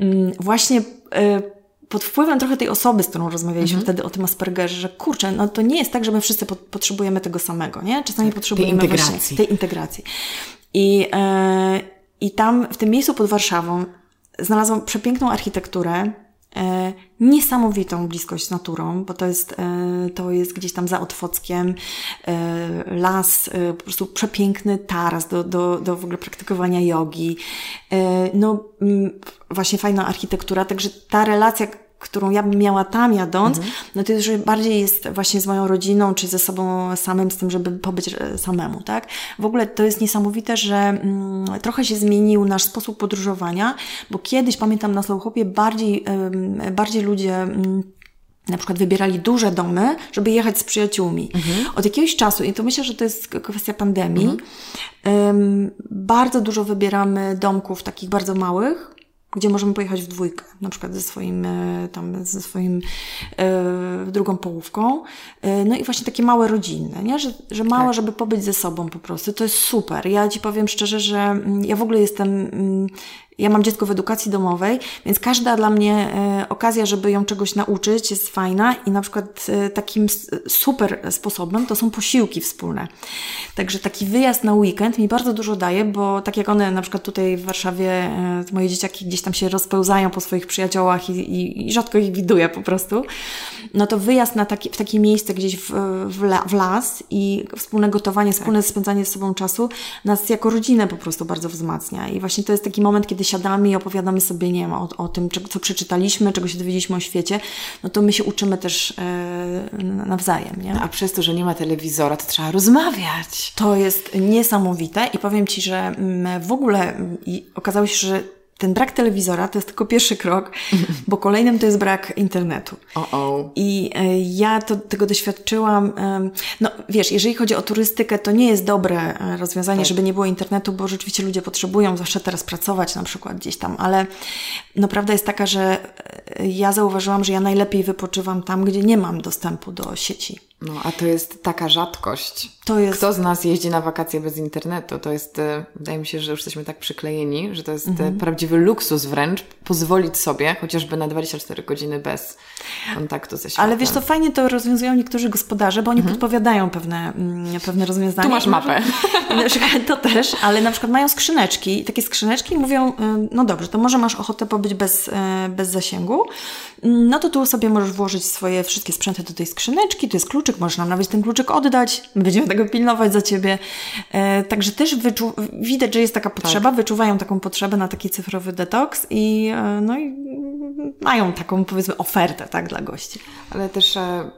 Mm, właśnie e, pod wpływem trochę tej osoby, z którą rozmawialiśmy mhm. wtedy o tym Aspergerze, że kurczę, no to nie jest tak, że my wszyscy po, potrzebujemy tego samego, nie? Czasami tak, potrzebujemy tej integracji. tej integracji. I, e, I tam, w tym miejscu pod Warszawą, znalazłam przepiękną architekturę, e, niesamowitą bliskość z naturą, bo to jest, e, to jest gdzieś tam za Otwockiem e, las, e, po prostu przepiękny taras do, do, do w ogóle praktykowania jogi. E, no, m, właśnie fajna architektura, także ta relacja, którą ja bym miała tam jadąc, mhm. no to już bardziej jest właśnie z moją rodziną, czy ze sobą samym, z tym, żeby pobyć e, samemu, tak? W ogóle to jest niesamowite, że mm, trochę się zmienił nasz sposób podróżowania, bo kiedyś, pamiętam na Slowhopie, bardziej, bardziej ludzie mm, na przykład wybierali duże domy, żeby jechać z przyjaciółmi. Mhm. Od jakiegoś czasu, i to myślę, że to jest kwestia pandemii, mhm. um, bardzo dużo wybieramy domków takich bardzo małych, gdzie możemy pojechać w dwójkę, na przykład ze swoim, e, tam, ze swoim e, drugą połówką. E, no i właśnie takie małe rodzinne, nie? Że, że małe, tak. żeby pobyć ze sobą po prostu. To jest super. Ja Ci powiem szczerze, że mm, ja w ogóle jestem mm, ja mam dziecko w edukacji domowej, więc każda dla mnie e, okazja, żeby ją czegoś nauczyć, jest fajna i na przykład e, takim super sposobem to są posiłki wspólne. Także taki wyjazd na weekend mi bardzo dużo daje, bo tak jak one na przykład tutaj w Warszawie, e, moje dzieciaki gdzieś tam się rozpełzają po swoich przyjaciołach i, i, i rzadko ich widuję po prostu, no to wyjazd na taki, w takie miejsce gdzieś w, w, la, w las i wspólne gotowanie, wspólne tak. spędzanie z sobą czasu nas jako rodzinę po prostu bardzo wzmacnia. I właśnie to jest taki moment, kiedy siadamy i opowiadamy sobie, nie wiem, o, o tym, co przeczytaliśmy, czego się dowiedzieliśmy o świecie, no to my się uczymy też e, nawzajem, nie? A przez to, że nie ma telewizora, to trzeba rozmawiać. To jest niesamowite i powiem Ci, że w ogóle okazało się, że ten brak telewizora to jest tylko pierwszy krok, bo kolejnym to jest brak internetu. Oh -oh. I e, ja to, tego doświadczyłam. No wiesz, jeżeli chodzi o turystykę, to nie jest dobre e, rozwiązanie, tak. żeby nie było internetu, bo rzeczywiście ludzie potrzebują zawsze teraz pracować na przykład gdzieś tam, ale no prawda jest taka, że e, ja zauważyłam, że ja najlepiej wypoczywam tam, gdzie nie mam dostępu do sieci. No, a to jest taka rzadkość. To jest... Kto z nas jeździ na wakacje bez internetu? To jest, e, wydaje mi się, że już jesteśmy tak przyklejeni, że to jest mhm. prawdziwy luksus wręcz pozwolić sobie chociażby na 24 godziny bez kontaktu ze światem. Ale wiesz, to fajnie to rozwiązują niektórzy gospodarze, bo oni mhm. podpowiadają pewne, mm, pewne rozwiązania. Tu masz mapę. To też, ale na przykład mają skrzyneczki, takie skrzyneczki i mówią, y, no dobrze, to może masz ochotę pobyć bez, y, bez zasięgu, no to tu sobie możesz włożyć swoje wszystkie sprzęty do tej skrzyneczki, tu jest kluczyk, możesz nam nawet ten kluczyk oddać, my będziemy tego pilnować za Ciebie. E, także też wyczu- widać, że jest taka potrzeba, tak. wyczuwają taką potrzebę na taki cyfrowy detoks i, e, no i mają taką powiedzmy ofertę tak, dla gości. Ale też e,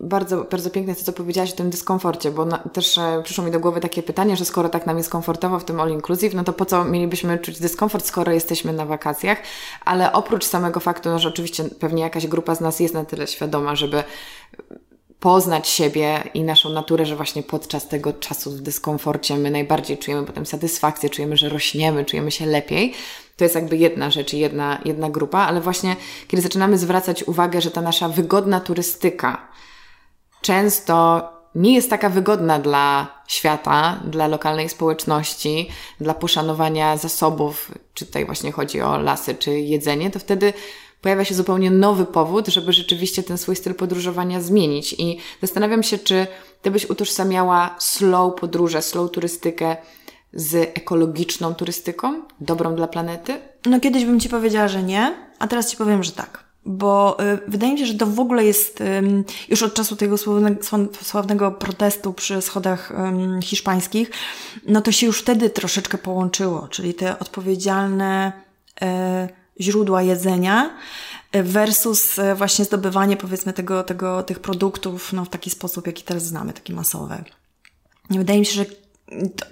bardzo, bardzo piękne to, co powiedziałaś o tym dyskomforcie, bo na, też e, przyszło mi do głowy takie pytanie, że skoro tak nam jest komfortowo w tym all inclusive, no to po co mielibyśmy czuć dyskomfort, skoro jesteśmy na wakacjach? Ale oprócz samego faktu, no, że oczywiście pewnie jakaś grupa z nas jest na tyle świadoma, żeby poznać siebie i naszą naturę, że właśnie podczas tego czasu w dyskomforcie my najbardziej czujemy potem satysfakcję, czujemy, że rośniemy, czujemy się lepiej. To jest jakby jedna rzecz, jedna, jedna grupa, ale właśnie kiedy zaczynamy zwracać uwagę, że ta nasza wygodna turystyka często nie jest taka wygodna dla świata, dla lokalnej społeczności, dla poszanowania zasobów, czy tutaj właśnie chodzi o lasy, czy jedzenie, to wtedy pojawia się zupełnie nowy powód, żeby rzeczywiście ten swój styl podróżowania zmienić. I zastanawiam się, czy ty byś utożsamiała slow podróże, slow turystykę z ekologiczną turystyką, dobrą dla planety? No kiedyś bym Ci powiedziała, że nie, a teraz Ci powiem, że tak. Bo y, wydaje mi się, że to w ogóle jest już od czasu tego sławnego, protestu przy schodach hiszpańskich, no to się już wtedy troszeczkę połączyło, czyli te odpowiedzialne y, źródła jedzenia versus y, właśnie zdobywanie powiedzmy tego, tego, tych produktów no, w taki sposób, jaki teraz znamy, taki masowy. Wydaje mi się, że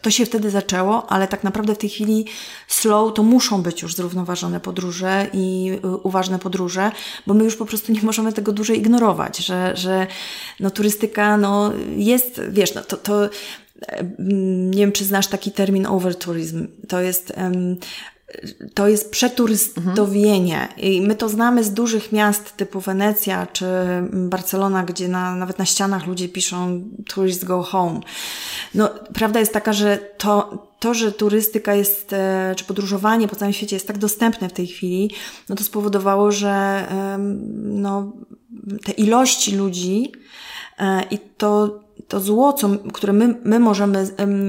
to, się wtedy zaczęło, ale tak naprawdę w tej chwili slow to muszą być już zrównoważone podróże i y, uważne podróże, bo my już po prostu nie możemy tego dłużej ignorować, że, że no, turystyka no, jest, wiesz, no, to, to nie wiem, czy znasz taki termin overtourism. To jest um, to jest przeturystowienie. I my to znamy z dużych miast typu Wenecja czy Barcelona, gdzie na, nawet na ścianach ludzie piszą tourists go home. No, prawda jest taka, że to, to, że turystyka jest, e, czy podróżowanie po całym świecie jest tak dostępne w tej chwili, no to spowodowało, że no, te ilości ludzi e, i to to zło, co, które my, my możemy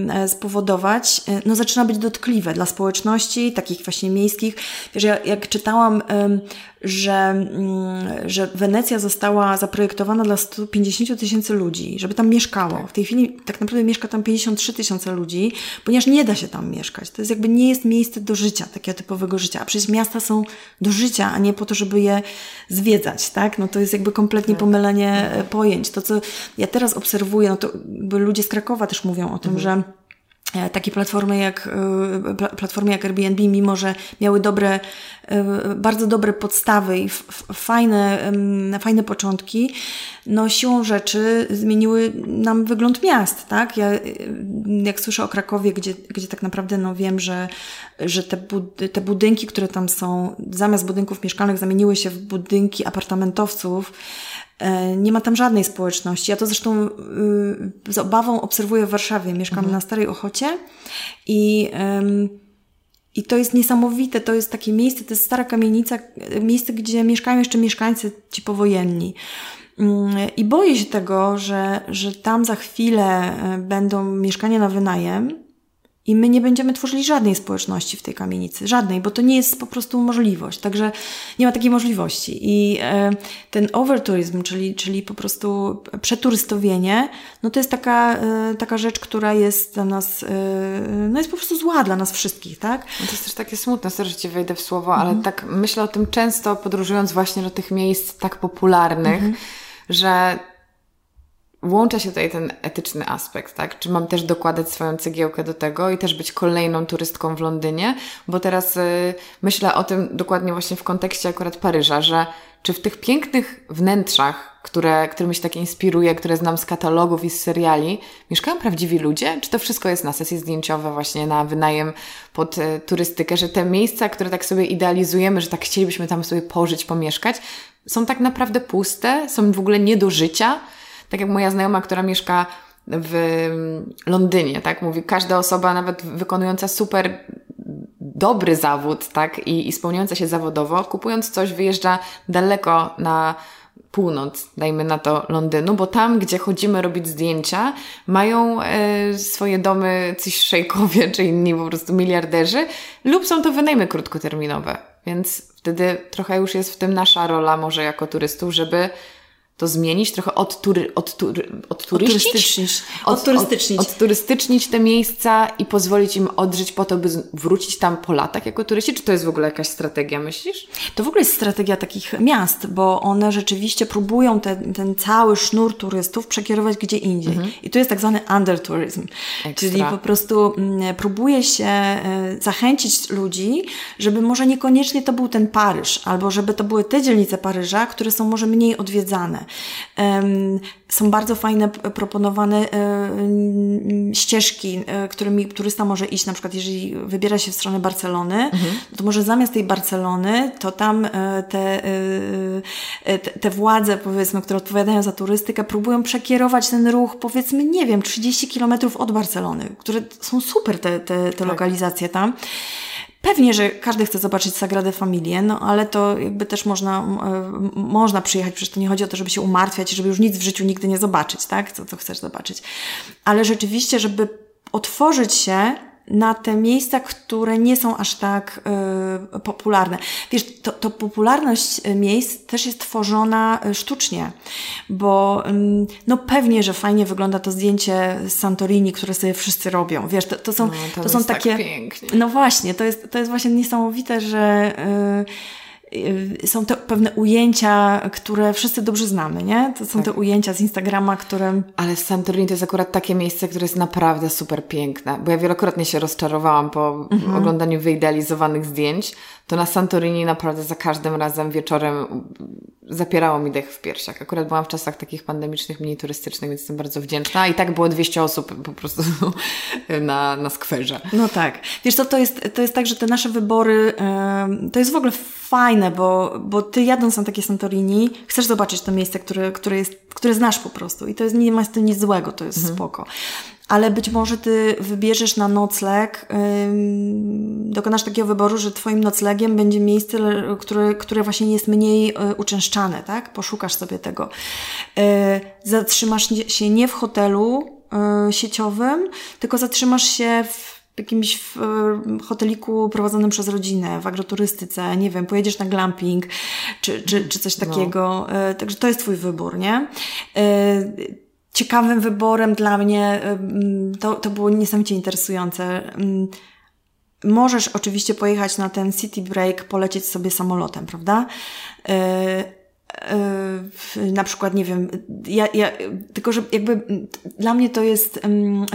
e, spowodować, e, no zaczyna być dotkliwe dla społeczności, takich właśnie miejskich. Wiesz, ja, jak czytałam że, mm, że Wenecja została zaprojektowana dla 150 tysięcy ludzi, żeby tam mieszkało. Tak. W tej chwili tak naprawdę mieszka tam 53 tysiące ludzi, ponieważ nie da się tam mieszkać. To jest jakby nie jest miejsce do życia, takiego typowego życia. A przecież miasta są do życia, a nie po to, żeby je zwiedzać, tak? No to jest jakby kompletnie tak. pomylenie e, pojęć. To, co ja teraz obserwuję, no to ludzie z Krakowa też mówią o tym, mhm. że takie platformy jak, e, platformy jak Airbnb, mimo że miały dobre, e, bardzo dobre podstawy i fajne, fajne początki, no siłą rzeczy zmieniły nam wygląd miast, tak? Ja jak słyszę o Krakowie, gdzie, gdzie tak naprawdę no wiem, że, że te, bud te budynki, które tam są, zamiast budynków mieszkalnych zamieniły się w budynki apartamentowców, E, nie ma tam żadnej społeczności. Ja to zresztą y, z obawą obserwuję w Warszawie. Mieszkam mhm. na Starej Ochocie i, i to jest niesamowite. To jest takie miejsce, to jest stara kamienica, miejsce, gdzie mieszkają jeszcze mieszkańcy ci powojenni. Mm, I boję się tego, że, że tam za chwilę e, będą mieszkania na wynajem, i my nie będziemy tworzyli żadnej społeczności w tej kamienicy. Żadnej, bo to nie jest po prostu możliwość. Także nie ma takiej możliwości. I e, ten overtourism, czyli, czyli po prostu przeturystowienie, no to jest taka, e, taka rzecz, która jest dla nas, e, no jest po prostu zła dla nas wszystkich, tak? No to jest też takie smutne, sorry, że Ci wejdę w słowo, ale mhm. tak myślę o tym często podróżując właśnie do tych miejsc tak popularnych, mhm. że Włącza się tutaj ten etyczny aspekt, tak? Czy mam też dokładać swoją cegiełkę do tego i też być kolejną turystką w Londynie? Bo teraz y, myślę o tym dokładnie właśnie w kontekście akurat Paryża, że czy w tych pięknych wnętrzach, które, którymi się tak inspiruje, które znam z katalogów i z seriali, mieszkają prawdziwi ludzie? Czy to wszystko jest na sesje zdjęciowe, właśnie na wynajem pod y, turystykę, że te miejsca, które tak sobie idealizujemy, że tak chcielibyśmy tam sobie pożyć, pomieszkać, są tak naprawdę puste, są w ogóle nie do życia? Tak jak moja znajoma, która mieszka w Londynie, tak? Mówi, każda osoba, nawet wykonująca super dobry zawód, tak? I, i spełniająca się zawodowo, kupując coś, wyjeżdża daleko na północ, dajmy na to Londynu, bo tam, gdzie chodzimy robić zdjęcia, mają e, swoje domy coś szejkowie, czy inni po prostu miliarderzy, lub są to wynajmy krótkoterminowe. Więc wtedy trochę już jest w tym nasza rola, może jako turystów, żeby to zmienić, trochę odtury, odtury, odturystycznić, od, odturystycznić. Od, odturystycznić te miejsca i pozwolić im odżyć po to, by wrócić tam po latach jako turyści? Czy to jest w ogóle jakaś strategia, myślisz? To w ogóle jest strategia takich miast, bo one rzeczywiście próbują ten, ten cały sznur turystów przekierować gdzie indziej. Mhm. I tu jest tak zwany undertourism, czyli po prostu mm, próbuje się e, zachęcić ludzi, żeby może niekoniecznie to był ten Paryż, albo żeby to były te dzielnice Paryża, które są może mniej odwiedzane są bardzo fajne proponowane e, ścieżki, e, którymi turysta może iść, na przykład jeżeli wybiera się w stronę Barcelony, mhm. to może zamiast tej Barcelony, to tam e, te, te, te władze, powiedzmy, które odpowiadają za turystykę, próbują przekierować ten ruch, powiedzmy, nie wiem, 30 kilometrów od Barcelony, które są super te, te, te tak. lokalizacje tam. Pewnie, że każdy chce zobaczyć Sagradę Familię, no ale to jakby też można, e, można przyjechać, przecież to nie chodzi o to, żeby się umartwiać, żeby już nic w życiu nigdy nie zobaczyć, tak? Co, co chcesz zobaczyć. Ale rzeczywiście, żeby otworzyć się na te miejsca, które nie są aż tak y, popularne. Wiesz, to, to popularność y, miejsc też jest tworzona y, sztucznie, bo y, no pewnie, że fajnie wygląda to zdjęcie z Santorini, które sobie wszyscy robią. Wiesz, to, to są, no, to, są tak takie... No właśnie, to jest, to jest właśnie niesamowite, że... Y, są to pewne ujęcia, które wszyscy dobrze znamy, nie? To są tak. te ujęcia z Instagrama, które... Ale Santorini to jest akurat takie miejsce, które jest naprawdę super piękne, bo ja wielokrotnie się rozczarowałam po mhm. oglądaniu wyidealizowanych zdjęć, to na Santorini naprawdę za każdym razem wieczorem zapierało mi dech w piersiach. Akurat byłam w czasach takich pandemicznych, mniej turystycznych, więc jestem bardzo wdzięczna. I tak było 200 osób po prostu na, na skwerze. No tak. Wiesz co, to jest, to jest tak, że te nasze wybory, to jest w ogóle fajne, bo, bo ty jadąc na takie Santorini, chcesz zobaczyć to miejsce, które, które, jest, które znasz po prostu. I to jest, nie ma z tym nic złego, to jest mhm. spoko ale być może ty wybierzesz na nocleg, yy, dokonasz takiego wyboru, że twoim noclegiem będzie miejsce, które, które właśnie jest mniej yy, uczęszczane, tak? Poszukasz sobie tego. Yy, zatrzymasz się nie w hotelu y, sieciowym, tylko zatrzymasz się w jakimś w, hoteliku prowadzonym przez rodzinę, w agroturystyce, nie wiem, pojedziesz na glamping, czy, czy, czy coś no. takiego. No. Także to jest twój wybór, nie? Y, ciekawym wyborem dla mnie. To, to było niesamowicie interesujące. Możesz oczywiście pojechać na ten city break, polecieć sobie samolotem, prawda? Na przykład, nie wiem, ja, ja, tylko że jakby dla mnie to jest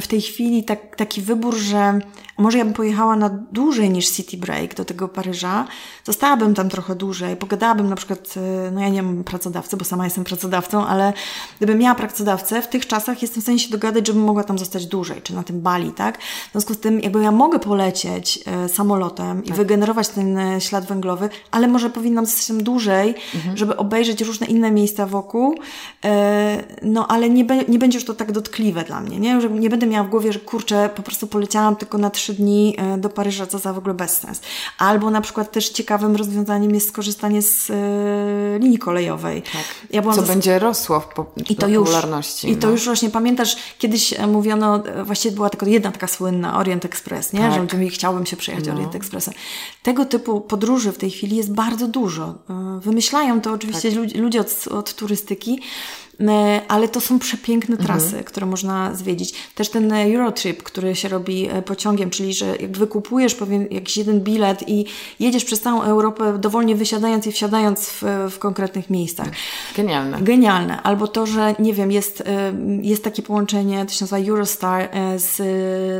w tej chwili tak, taki wybór, że może ja bym pojechała na dłużej niż City Break do tego Paryża, zostałabym tam trochę dłużej, pogadałabym na przykład, y, no ja nie mam pracodawcy, bo sama jestem pracodawcą, ale gdybym miała pracodawcę, w tych czasach jestem w stanie się dogadać, żebym mogła tam zostać dłużej, czy na tym Bali, tak? W związku z tym, jakby ja mogę polecieć e, samolotem tak. i wygenerować ten e, ślad węglowy, ale może powinnam zostać tam dłużej, mhm. żeby obejrzeć różne inne miejsca wokół, e, no ale nie, be, nie będzie już to tak dotkliwe dla mnie, nie? Że nie będę miała w głowie, że kurczę, po prostu poleciałam tylko na trzy dni e, do Paryża, co za w ogóle bezsens. Albo na przykład też ciekawym rozwiązaniem jest skorzystanie z e, linii kolejowej. Tak. Ja co będzie rosło w po I to popularności. Już, I to no. już właśnie pamiętasz, kiedyś mówiono, właściwie była tylko jedna taka słynna Orient Express, nie? Tak. Że chciałbym się przejechać no. Orient Expressem. Tego typu podróży w tej chwili jest bardzo dużo. Wymyślają to oczywiście tak. Ludzie od, od turystyki, E, ale to są przepiękne mhm. trasy, mhm. które można zwiedzić. Też ten Eurotrip, który się robi e, pociągiem, czyli że jak wykupujesz pewien jakiś jeden bilet i jedziesz przez całą Europę dowolnie wysiadając i wsiadając w, w konkretnych miejscach. Genialne. Genialne. Albo to, że nie wiem, jest, e, jest takie połączenie, to się nazywa Eurostar z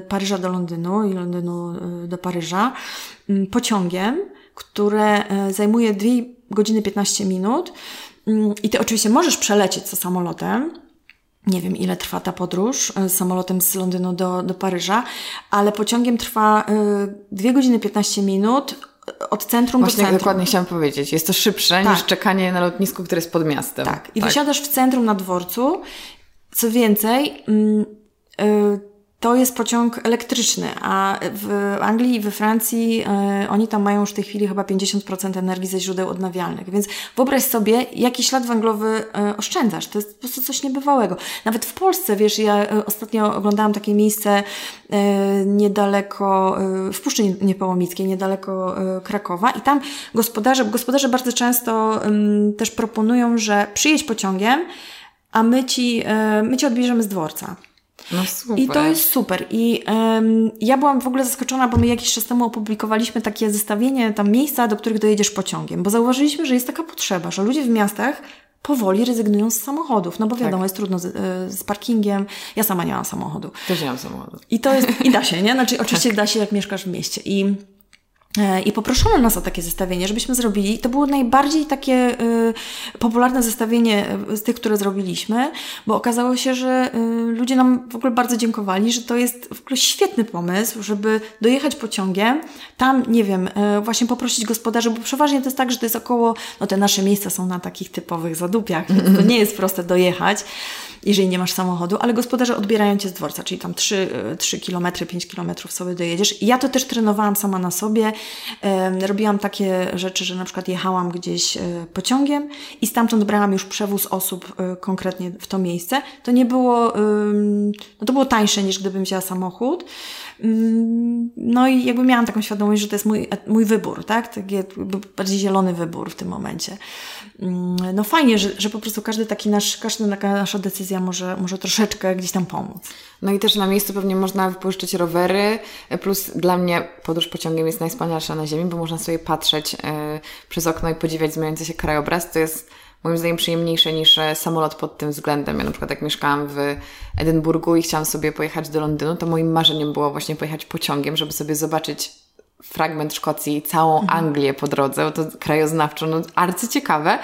Paryża do Londynu i Londynu do Paryża pociągiem, które zajmuje 2 godziny 15 minut Mm, I ty oczywiście możesz przelecieć co samolotem. Nie wiem, ile trwa ta podróż e, samolotem z Londynu do, do Paryża, ale pociągiem trwa y, 2 godziny 15 minut od centrum Właśnie do centrum. dokładnie chciałam powiedzieć. Jest to szybsze tak. niż czekanie na lotnisku, które jest pod miastem. Tak. I tak. wysiadasz w centrum na dworcu. Co więcej, yy, to jest pociąg elektryczny, a w Anglii i we Francji e, oni tam mają już w tej chwili chyba 50% energii ze źródeł odnawialnych. Więc wyobraź sobie, jaki ślad węglowy e, oszczędzasz. To jest po prostu coś niebywałego. Nawet w Polsce, wiesz, ja e, ostatnio oglądałam takie miejsce niedaleko, w Puszczy Niepołomickiej, niedaleko Krakowa i tam gospodarze, gospodarze bardzo często też proponują, że przyjedź pociągiem, a my ci, my ci odbierzemy z dworca. No super. I to jest super. I um, ja byłam w ogóle zaskoczona, bo my jakiś czas temu opublikowaliśmy takie zestawienie tam miejsca, do których dojedziesz pociągiem, bo zauważyliśmy, że jest taka potrzeba, że ludzie w miastach powoli rezygnują z samochodów, no bo wiadomo, tak. jest trudno z, e, z, parkingiem. Ja sama nie mam samochodu. Też nie mam samochodu. I to jest, i da się, nie? Znaczy oczywiście tak. da się, jak mieszkasz w mieście. I I poproszono nas o takie zestawienie, żebyśmy zrobili. To było najbardziej takie y, popularne zestawienie e, z tych, które zrobiliśmy, bo okazało się, że y, ludzie nam w ogóle bardzo dziękowali, że to jest w ogóle świetny pomysł, żeby dojechać pociągiem, tam, nie wiem, y, właśnie poprosić gospodarzy, bo przeważnie to jest tak, że to jest około, no te nasze miejsca są na takich typowych zadupiach, więc to nie jest proste dojechać jeżeli nie masz samochodu, ale gospodarze odbierają cię z dworca, czyli tam 3, 3 km, 5 km sobie dojedziesz. I ja to też trenowałam sama na sobie. Robiłam takie rzeczy, że na przykład jechałam gdzieś e, pociągiem i stamtąd brałam już przewóz osób e, konkretnie w to miejsce. To nie było, no to było tańsze niż gdybym wzięła samochód. No i jakby miałam taką świadomość, że to jest mój, mój wybór, tak? Taki bardziej zielony wybór w tym momencie. No fajnie, że, że po prostu każdy taki nasz, każda taka nasza decyzja może, może troszeczkę gdzieś tam pomóc. No i też na miejscu pewnie można wypożyczyć rowery, plus dla mnie podróż pociągiem jest najwspanialsza na Ziemi, bo można sobie patrzeć przez okno i podziwiać zmieniający się krajobraz. To jest moim zdaniem przyjemniejsze niż samolot pod tym względem. Ja na przykład jak mieszkałam w Edynburgu i chciałam sobie pojechać do Londynu, to moim marzeniem było właśnie pojechać pociągiem, żeby sobie zobaczyć fragment Szkocji i całą mhm. Anglię po drodze, bo to krajoznawczo, no arcyciekawe.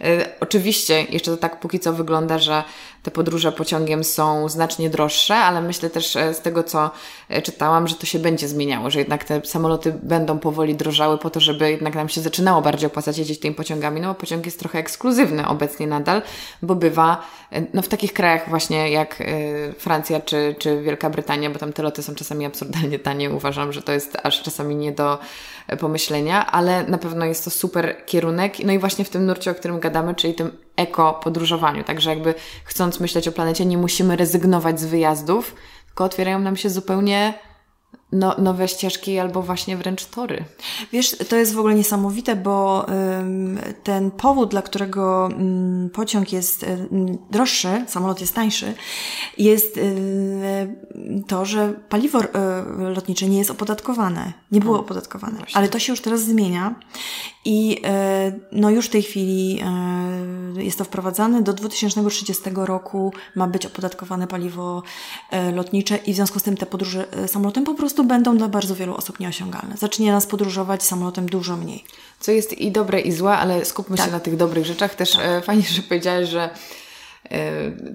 Y, oczywiście jeszcze to tak póki co wygląda, że te podróże pociągiem są znacznie droższe, ale myślę też e, z tego, co e, czytałam, że to się będzie zmieniało, że jednak te samoloty będą powoli drożały po to, żeby jednak nam się zaczynało bardziej opłacać jeździć tymi pociągami, no bo pociąg jest trochę ekskluzywny obecnie nadal, bo bywa e, no w takich krajach właśnie jak Francja czy, czy Wielka Brytania, bo tam te loty są czasami absurdalnie tanie, uważam, że to jest aż czasami nie do pomyślenia, ale na pewno jest to super kierunek. No i właśnie w tym nurcie, o którym gadamy, czyli tym eko podróżowaniu. Także jakby chcąc myśleć o planecie, nie musimy rezygnować z wyjazdów, tylko otwierają nam się zupełnie no, nowe ścieżki albo właśnie wręcz tory. Wiesz, to jest w ogóle niesamowite, bo ym, ten powód, dla którego ym, pociąg jest ym, droższy, samolot jest tańszy, jest to, że paliwo y, lotnicze nie jest opodatkowane. Nie było opodatkowane. Właśnie. Ale to się już teraz zmienia i no już w tej chwili jest to wprowadzane. Do 2030 roku ma być opodatkowane paliwo lotnicze i w związku z tym te podróże samolotem po prostu będą dla bardzo wielu osób nieosiągalne. Zacznie nas podróżować samolotem dużo mniej. Co jest i dobre, i złe, ale skupmy tak. się na tych dobrych rzeczach. Też tak. E, fajnie, że powiedziałeś, że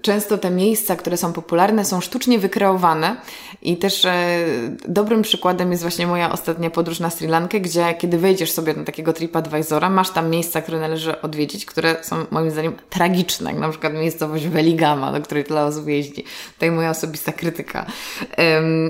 często te miejsca, które są popularne, są sztucznie wykreowane i też e, dobrym przykładem jest właśnie moja ostatnia podróż na Sri Lankę, gdzie kiedy wejdziesz sobie na takiego TripAdvisora, masz tam miejsca, które należy odwiedzić, które są moim zdaniem tragiczne, jak na przykład miejscowość Veligama, do której tyle osób jeździ. Tutaj moja osobista krytyka.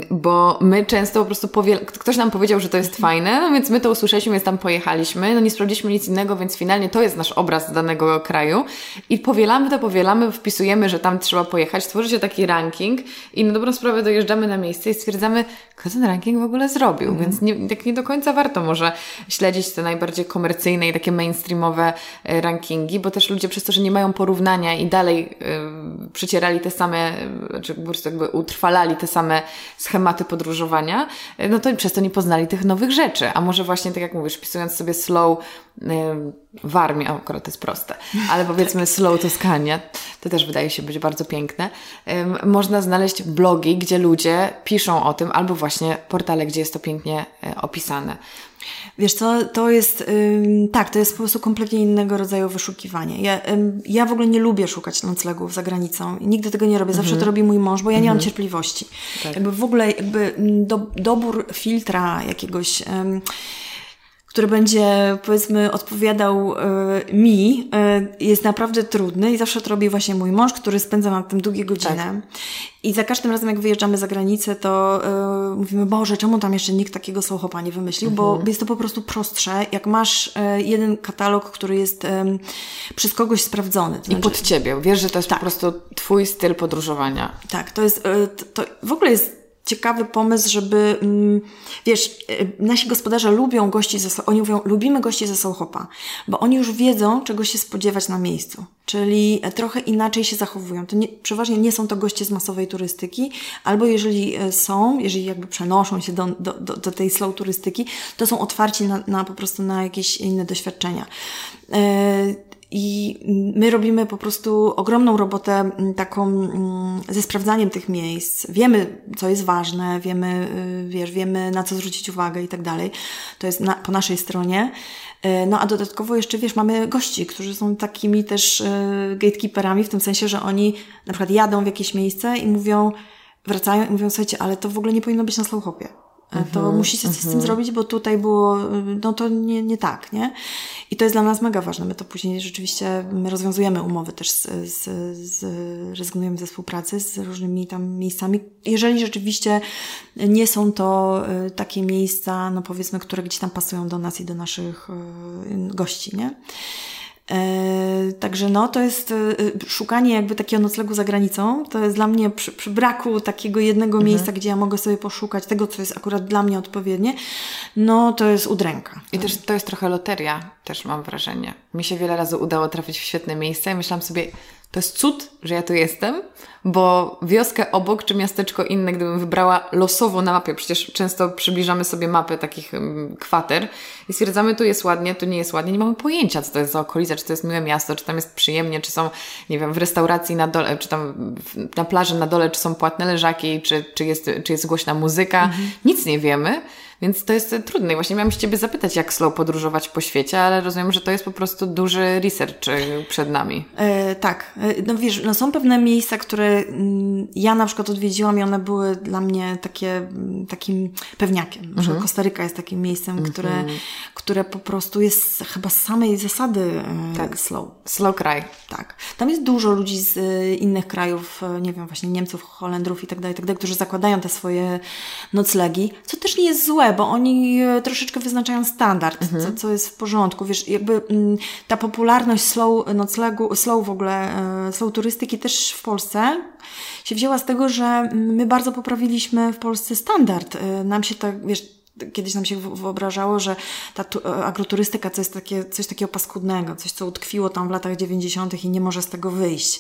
Bo my często po prostu powie... ktoś nam powiedział, że to jest fajne, no więc my to usłyszeliśmy, więc tam pojechaliśmy, no nie sprawdziliśmy nic innego, więc finalnie to jest nasz obraz danego kraju i powielamy to, powielamy, wpisujemy, że tam trzeba pojechać, tworzy się taki ranking i na dobrą sprawę dojeżdżamy na miejsce i stwierdzamy, kto ten ranking w ogóle zrobił, mm. więc nie, tak nie do końca warto może śledzić te najbardziej komercyjne i takie mainstreamowe e, rankingi, bo też ludzie przez to, że nie mają porównania i dalej yy, przycierali te same, czy po prostu jakby utrwalali te same schematy podróżowania, no to przez to nie poznali tych nowych rzeczy, a może właśnie tak jak mówisz, wpisując sobie slow yy, w armii, akurat to jest proste, ale powiedzmy tak. slow Toskania, to też wydaje się być bardzo piękne, można znaleźć blogi, gdzie ludzie piszą o tym, albo właśnie portale, gdzie jest to pięknie e, opisane. Wiesz co, to jest, ym, tak, to jest po prostu kompletnie innego rodzaju wyszukiwanie. Ja, ym, ja w ogóle nie lubię szukać noclegów za granicą. Nigdy tego nie robię. Zawsze mhm. to robi mój mąż, bo ja nie mam mhm. cierpliwości. Tak. Jakby w ogóle jakby do, dobór filtra jakiegoś... Ym, który będzie, powiedzmy, odpowiadał y, mi, y, jest naprawdę trudny i zawsze to robi właśnie mój mąż, który spędza nad tym długie godziny. Tak. I za każdym razem, jak wyjeżdżamy za granicę, to y, mówimy, Boże, czemu tam jeszcze nikt takiego sołchopa nie wymyślił? Mhm. Bo jest to po prostu prostsze, jak masz jeden katalog, który jest przez kogoś sprawdzony. I pod Ciebie. Wiesz, że to jest tak. po prostu Twój styl podróżowania. Tak, to jest, to w ogóle jest ciekawy pomysł, żeby, mm, wiesz, y, nasi gospodarze lubią gości ze, oni mówią, lubimy gości ze Sochopa, bo oni już wiedzą, czego się spodziewać na miejscu, czyli trochę inaczej się zachowują. To nie, przeważnie nie są to goście z masowej turystyki, albo jeżeli e, są, jeżeli jakby przenoszą się do, do, do, do tej slow turystyki, to są otwarci na, na po prostu na jakieś inne doświadczenia. Yy, i my robimy po prostu ogromną robotę taką ze sprawdzaniem tych miejsc. Wiemy, co jest ważne, wiemy, y, wiesz, wiemy, na co zwrócić uwagę i tak dalej. To jest na, po naszej stronie. Y, no a dodatkowo jeszcze, wiesz, mamy gości, którzy są takimi też y, gatekeeperami, w tym sensie, że oni na przykład jadą w jakieś miejsce i mówią, wracają i mówią, słuchajcie, ale to w ogóle nie powinno być na slowhopie. E, to mm -hmm, musicie coś mm -hmm. z tym mhm. zrobić, bo tutaj było, no to nie, nie tak, nie? I to jest dla nas mega ważne. My to później rzeczywiście, my rozwiązujemy umowy też z, z, z rezygnujemy ze współpracy z różnymi tam miejscami. Jeżeli rzeczywiście nie są to e, takie miejsca, no powiedzmy, które gdzieś tam pasują do nas i do naszych e, gości, nie? E, także no, to jest e, szukanie jakby takiego noclegu za granicą. To jest dla mnie przy, przy braku takiego jednego mhm. miejsca, gdzie ja mogę sobie poszukać tego, co jest akurat dla mnie odpowiednie, no to jest udręka. I też to jest trochę loteria. też mam wrażenie. Mi się wiele razy udało trafić w świetne miejsce i myślałam sobie, to jest cud, że ja tu jestem, bo wioskę obok czy miasteczko inne, gdybym wybrała losowo na mapie, przecież często przybliżamy sobie mapy takich kwater i stwierdzamy, tu jest ładnie, tu nie jest ładnie, nie mamy pojęcia, co to jest za okolica, czy to jest miłe miasto, czy tam jest przyjemnie, czy są, nie wiem, w restauracji na dole, czy tam na plaży na dole, czy są płatne leżaki, czy, czy, jest, czy jest głośna muzyka. Mhm. Nic nie wiemy. Więc to jest trudne. I właśnie miałam się Ciebie zapytać, jak slow podróżować po świecie, ale rozumiem, że to jest po prostu duży research y, przed nami. E, tak. E, no wiesz, no są pewne miejsca, które mm, ja na przykład odwiedziłam i one były dla mnie takie, mm, takim pewniakiem. Mhm. Kostaryka jest takim miejscem, które, mhm. które po prostu jest chyba z samej zasady e, tak. slow. Slow kraj. Tak. Tam jest dużo ludzi z innych krajów, nie wiem, właśnie Niemców, Holendrów i tak dalej, tak dalej, którzy zakładają te swoje noclegi, co też nie jest złe, bo oni e, troszeczkę wyznaczają standard, mhm. co, co jest w porządku. Wiesz, jakby mm, ta popularność slow noclegu, slow w ogóle, e, slow turystyki też w Polsce się wzięła z tego, że my bardzo poprawiliśmy w Polsce standard. E, nam się tak, wiesz, kiedyś nam się wyobrażało, że ta agroturystyka to jest takie, coś takiego paskudnego, coś, co utkwiło tam w latach 90. i nie może z tego wyjść.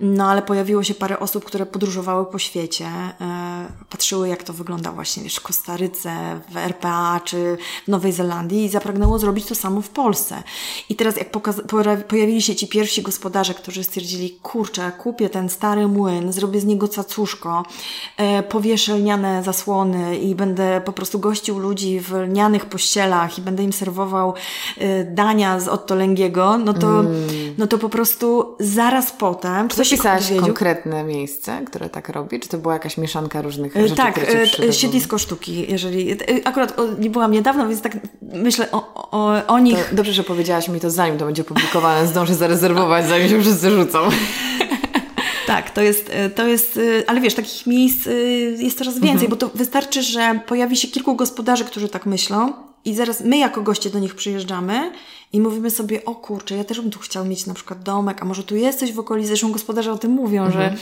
No ale pojawiło się parę osób, które podróżowały po świecie, e, patrzyły jak to wygląda właśnie wiesz, w Kostaryce, w RPA czy w Nowej Zelandii i zapragnęło zrobić to samo w Polsce. I teraz jak pojawili się ci pierwsi gospodarze, którzy stwierdzili, kurczę, kupię ten stary młyn, zrobię z niego cacuszko, e, powieszę lniane zasłony i będę po prostu gościł ludzi w lnianych pościelach i będę im serwował y, dania z Otto Lęgiego, no to, mm. no to po prostu zaraz potem... Czy to pisałaś konkretne miejsce, które tak robi? Czy to była jakaś mieszanka różnych y, rzeczy, Tak, y, siedlisko sztuki, jeżeli... Akurat nie byłam niedawno, więc tak myślę o, o, o nich. To dobrze, że powiedziałaś mi to zanim to będzie publikowane, zdążę zarezerwować, zanim się wszyscy rzucą. Tak, to jest, e, to jest, e, ale wiesz, takich miejsc e, jest coraz więcej, mhm. bo to wystarczy, że pojawi się kilku gospodarzy, którzy tak myślą i zaraz my jako goście do nich przyjeżdżamy i mówimy sobie, o kurczę, ja też bym tu chciał mieć na przykład domek, a może tu jesteś w okolicy, zresztą gospodarze o tym mówią, mhm. że,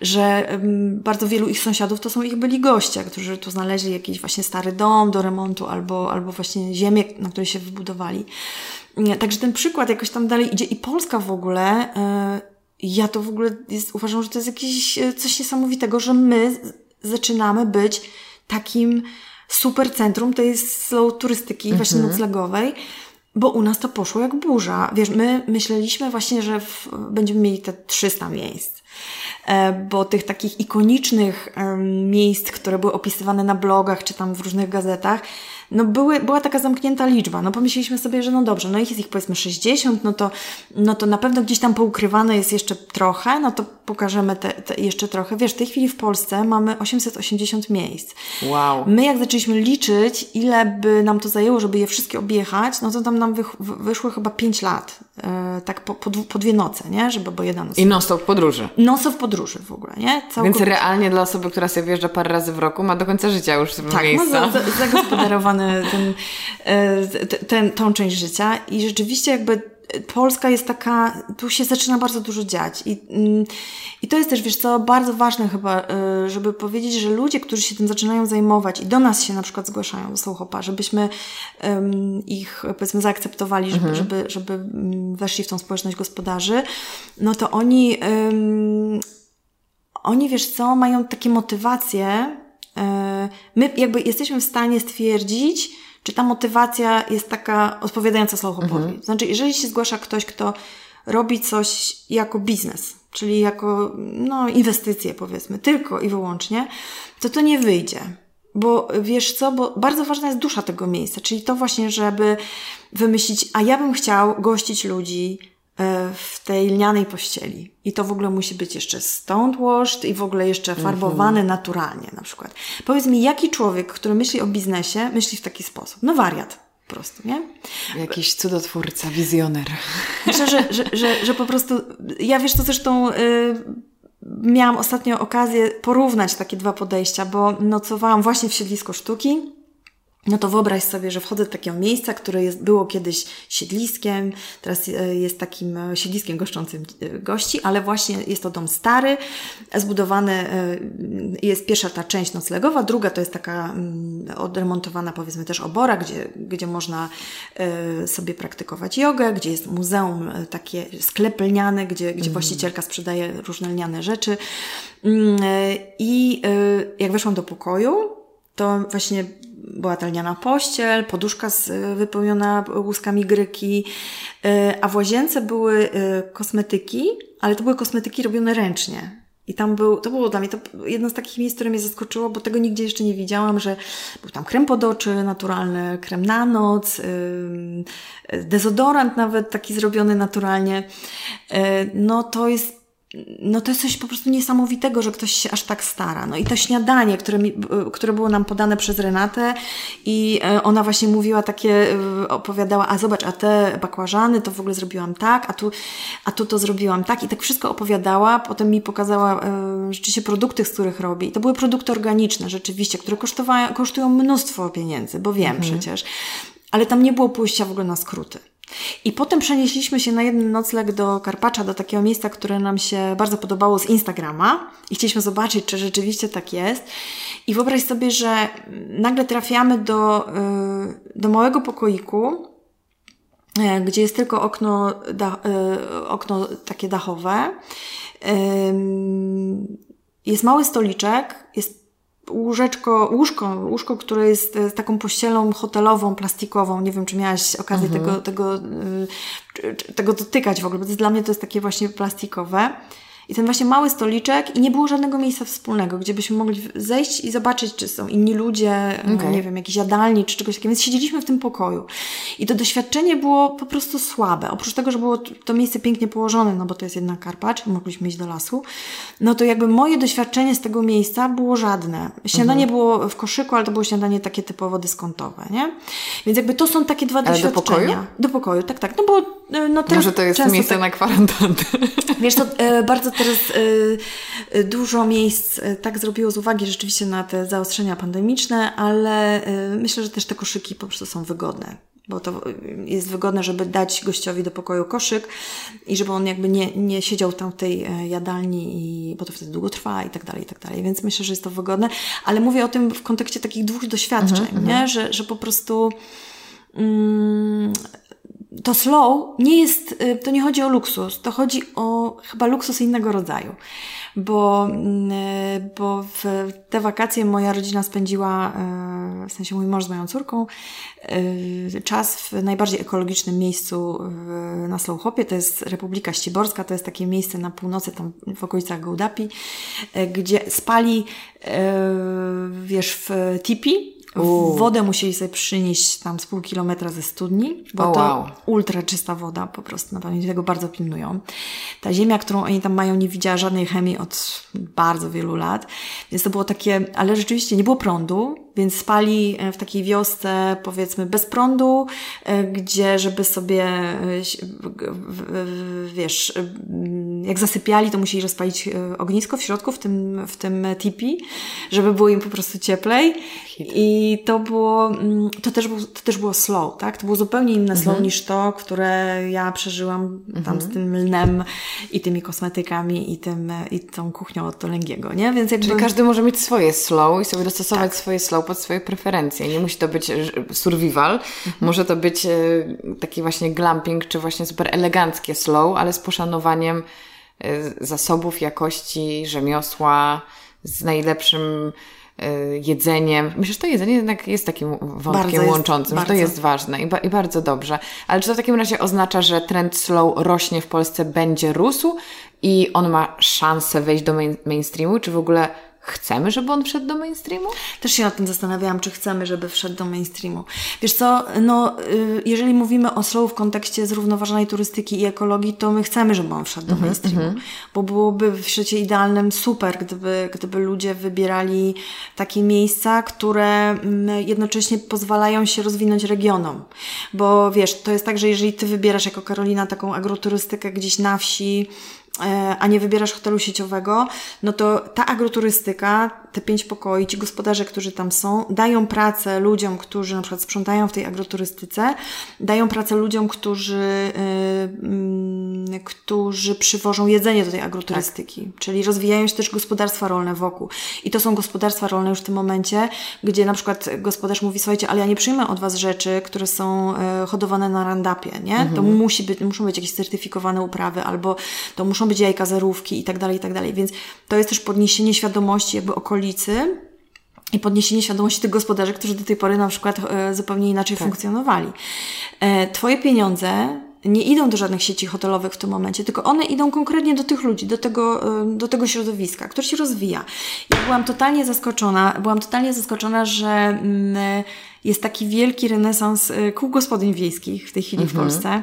że um, bardzo wielu ich sąsiadów to są ich byli goście, którzy tu znaleźli jakiś właśnie stary dom do remontu albo, albo właśnie ziemię, na której się wybudowali. Także ten przykład jakoś tam dalej idzie i Polska w ogóle... Yy, ja to w ogóle jest, uważam, że to jest jakieś e, coś niesamowitego, że my zaczynamy być takim super centrum tej slow turystyki, mhm. właśnie noclegowej, bo u nas to poszło jak burza. Wiesz, my myśleliśmy właśnie, że w, będziemy mieli te 300 miejsc, e, bo tych takich ikonicznych miejsc, które były opisywane na blogach czy tam w różnych gazetach, no były, była taka zamknięta liczba. No pomyśleliśmy sobie, że no dobrze, no ich jest ich powiedzmy 60, no to, no to na pewno gdzieś tam poukrywane jest jeszcze trochę, no to pokażemy te, te jeszcze trochę. Wiesz, w tej chwili w Polsce mamy 880 miejsc. Wow. My jak zaczęliśmy liczyć, ile by nam to zajęło, żeby je wszystkie objechać, no to tam nam wych, wyszło chyba 5 lat. Yy, tak po, po, po, dwie noce, nie? Żeby, bo jedna noc. I non-stop podróży. Non-stop podróży w ogóle, nie? Więc realnie dla osoby, która sobie wjeżdża parę razy w roku, ma do końca życia już tak, miejsca. Tak, ma zagospodarowany ten, e, ten, tą część życia i rzeczywiście jakby Polska jest taka, tu się zaczyna bardzo dużo dziać. I, mm, I to jest też, wiesz co, bardzo ważne chyba, e, żeby powiedzieć, że ludzie, którzy się tym zaczynają zajmować i do nas się na przykład zgłaszają do Soulhopa, żebyśmy um, ich, powiedzmy, zaakceptowali, żeby, mhm. żeby, żeby mm, weszli w tą społeczność gospodarzy, no to oni, um, oni, wiesz co, mają takie motywacje, e, my jakby jesteśmy w stanie stwierdzić, czy ta motywacja jest taka odpowiadająca Slowhopowi. Mhm. Znaczy, jeżeli się zgłasza ktoś, kto robi coś jako biznes, czyli jako no, inwestycje powiedzmy, tylko i wyłącznie, to to nie wyjdzie. Bo wiesz co, bo bardzo ważna jest dusza tego miejsca, czyli to właśnie, żeby wymyślić, a ja bym chciał gościć ludzi, E, w tej lnianej pościeli. I to w ogóle musi być jeszcze stone washed i w ogóle jeszcze farbowane -hmm. naturalnie na przykład. Powiedz mi, jaki człowiek, który myśli o biznesie, myśli w taki sposób? No wariat. Po prostu, nie? Jakiś cudotwórca, wizjoner. Myślę, że, że, że, że po prostu, ja wiesz, to zresztą yy, miałam ostatnio okazję porównać takie dwa podejścia, bo nocowałam właśnie w siedlisku sztuki no to wyobraź sobie, że wchodzę do takiego miejsca, które jest, było kiedyś siedliskiem, teraz e, jest takim e, siedliskiem goszczącym e, gości, ale właśnie jest to dom stary, zbudowany, jest pierwsza ta część noclegowa, druga to jest taka mm, odremontowana powiedzmy też obora, gdzie, gdzie można sobie praktykować jogę, gdzie jest muzeum, takie sklep lniany, gdzie, gdzie mm. właścicielka sprzedaje różne lniane rzeczy. Mm, I jak weszłam do pokoju, to właśnie była talniana pościel, poduszka z, wypełniona łuskami gryki, y, a w łazience były y, kosmetyki, ale to były kosmetyki robione ręcznie. I tam był, to było dla mnie to jedno z takich miejsc, które mnie zaskoczyło, bo tego nigdzie jeszcze nie widziałam, że był tam krem pod oczy naturalny, krem na noc, yy, dezodorant nawet taki zrobiony naturalnie. No to jest no to jest coś po prostu niesamowitego, że ktoś się aż tak stara. No i to śniadanie, które, mi, które było nam podane przez Renatę i e, ona właśnie mówiła takie, e, opowiadała, a zobacz, a te bakłażany to w ogóle zrobiłam tak, a tu, a tu to zrobiłam tak i tak wszystko opowiadała, potem mi pokazała e, rzeczywiście produkty, z których robi. I to były produkty organiczne rzeczywiście, które kosztowają, kosztują mnóstwo pieniędzy, bo wiem mhm. przecież. Ale tam nie było pójścia w ogóle na skróty. I potem przenieśliśmy się na jeden nocleg do Karpacza, do takiego miejsca, które nam się bardzo podobało z Instagrama i chcieliśmy zobaczyć, czy rzeczywiście tak jest. I wyobraź sobie, że nagle trafiamy do, y, do małego pokoiku, y, gdzie jest tylko okno, y, okno takie dachowe. Jest mały stoliczek, łóżeczko, łóżko, łóżko, które jest e, taką pościelą hotelową, plastikową. Nie wiem, czy miałaś okazję mhm. tego, tego, e, tego dotykać w ogóle, bo dla mnie to jest takie właśnie plastikowe. I ten właśnie mały stoliczek i nie było żadnego miejsca wspólnego, gdzie byśmy mogli zejść i zobaczyć, czy są inni ludzie, okay. nie wiem, jakieś jadalni, czy czegoś takiego. Więc siedzieliśmy w tym pokoju. I to doświadczenie było po prostu słabe. Oprócz tego, że było to miejsce pięknie położone, no bo to jest jednak Karpacz, mogliśmy iść do lasu, no to jakby moje doświadczenie z tego miejsca było żadne. Śniadanie mhm. było w koszyku, ale to było śniadanie takie typowo dyskontowe, nie? Więc jakby to są takie dwa ale doświadczenia. do pokoju? Do pokoju, tak, tak. No bo e, no teraz Może to jest miejsce tak... na kwarantannę. Wiesz, to e, bardzo teraz y, y, dużo miejsc y, tak zrobiło z uwagi rzeczywiście na te zaostrzenia pandemiczne, ale myślę, że też te koszyki po prostu są wygodne bo to jest wygodne, żeby dać gościowi do pokoju koszyk i żeby on jakby nie, nie siedział tam w tej e, jadalni, i, bo to wtedy długo trwa i tak dalej, i tak dalej. Więc myślę, że jest to wygodne, ale mówię o tym w kontekście takich dwóch doświadczeń, mm -hmm. nie? Że, że po prostu mm, to slow nie jest, y, to nie chodzi o luksus, to chodzi o chyba luksus innego rodzaju. Bo, mm, y, bo w te wakacje moja rodzina spędziła, y, w sensie mój mąż z moją córką, czas w najbardziej ekologicznym miejscu na Slowhopie, to jest Republika Ściborska, to jest takie miejsce na północy, tam w okolicach Gołdapi, gdzie spali, wiesz, w tipi, Wodę musieli sobie przynieść tam z pół kilometra ze studni, bo oh, wow. to ultra czysta woda, po prostu na pamięć tego bardzo pilnują. Ta ziemia, którą oni tam mają, nie widziała żadnej chemii od bardzo wielu lat, więc to było takie, ale rzeczywiście nie było prądu, więc spali e, w takiej wiosce, powiedzmy, bez prądu, e, gdzie, żeby sobie, e, wiesz, jak zasypiali, to musieli rozpalić ognisko w środku, w tym, w tym tipi, żeby było im po prostu cieplej. I to było, mm, to też, było, to też było slow, tak? To było zupełnie inne slow mhm. niż to, które ja przeżyłam tam z mhm. tym lnem i tymi kosmetykami i, tym, i tą kuchnią od Tolęgiego, nie? Więc jakby... Czyli każdy może mieć swoje slow i sobie dostosować tak. swoje slow pod swoje preferencje. Nie musi to być e, survival, może to być e, taki właśnie glamping, czy właśnie super eleganckie slow, ale z poszanowaniem e, zasobów, jakości, rzemiosła, z najlepszym jedzeniem. Myślę, że to jedzenie jednak jest takim wątkiem bardzo łączącym, jest, że to jest ważne i, ba i, bardzo dobrze. Ale czy to w takim razie oznacza, że trend slow rośnie w Polsce, będzie rósł i on ma szansę wejść do main mainstreamu, czy w ogóle Chcemy, żeby on wszedł do mainstreamu? Też się nad tym zastanawiałam, czy chcemy, żeby wszedł do mainstreamu. Wiesz co, no, y, jeżeli mówimy o slow w kontekście zrównoważonej turystyki i ekologii, to my chcemy, żeby on wszedł do mhm, mainstreamu. Mm -hmm. Bo byłoby w świecie idealnym super, gdyby, gdyby ludzie wybierali takie miejsca, które mm, jednocześnie pozwalają się rozwinąć regionom. Bo wiesz, to jest tak, że jeżeli ty wybierasz jako Karolina taką agroturystykę gdzieś na wsi, a nie wybierasz hotelu sieciowego, no to ta agroturystyka, te pięć pokoi, ci gospodarze, którzy tam są, dają pracę ludziom, którzy na przykład sprzątają w tej agroturystyce, dają pracę ludziom, którzy, yy, którzy przywożą jedzenie do tej agroturystyki, tak. czyli rozwijają się też gospodarstwa rolne wokół. I to są gospodarstwa rolne już w tym momencie, gdzie na przykład gospodarz mówi, słuchajcie, ale ja nie przyjmę od Was rzeczy, które są yy, hodowane na randapie, nie? Mhm. To musi być, muszą być jakieś certyfikowane uprawy, albo to muszą być jajka zerówki i tak dalej, i tak dalej. Więc to jest też podniesienie świadomości jakby okolicy, i podniesienie świadomości tych gospodarzy, którzy do tej pory na przykład e, zupełnie inaczej tak. funkcjonowali. E, twoje pieniądze nie idą do żadnych sieci hotelowych w tym momencie, tylko one idą konkretnie do tych ludzi, do tego, e, do tego środowiska, które się rozwija. Ja byłam totalnie zaskoczona, byłam totalnie zaskoczona, że mm, jest taki wielki renesans kół gospodyń wiejskich w tej chwili mhm. w Polsce.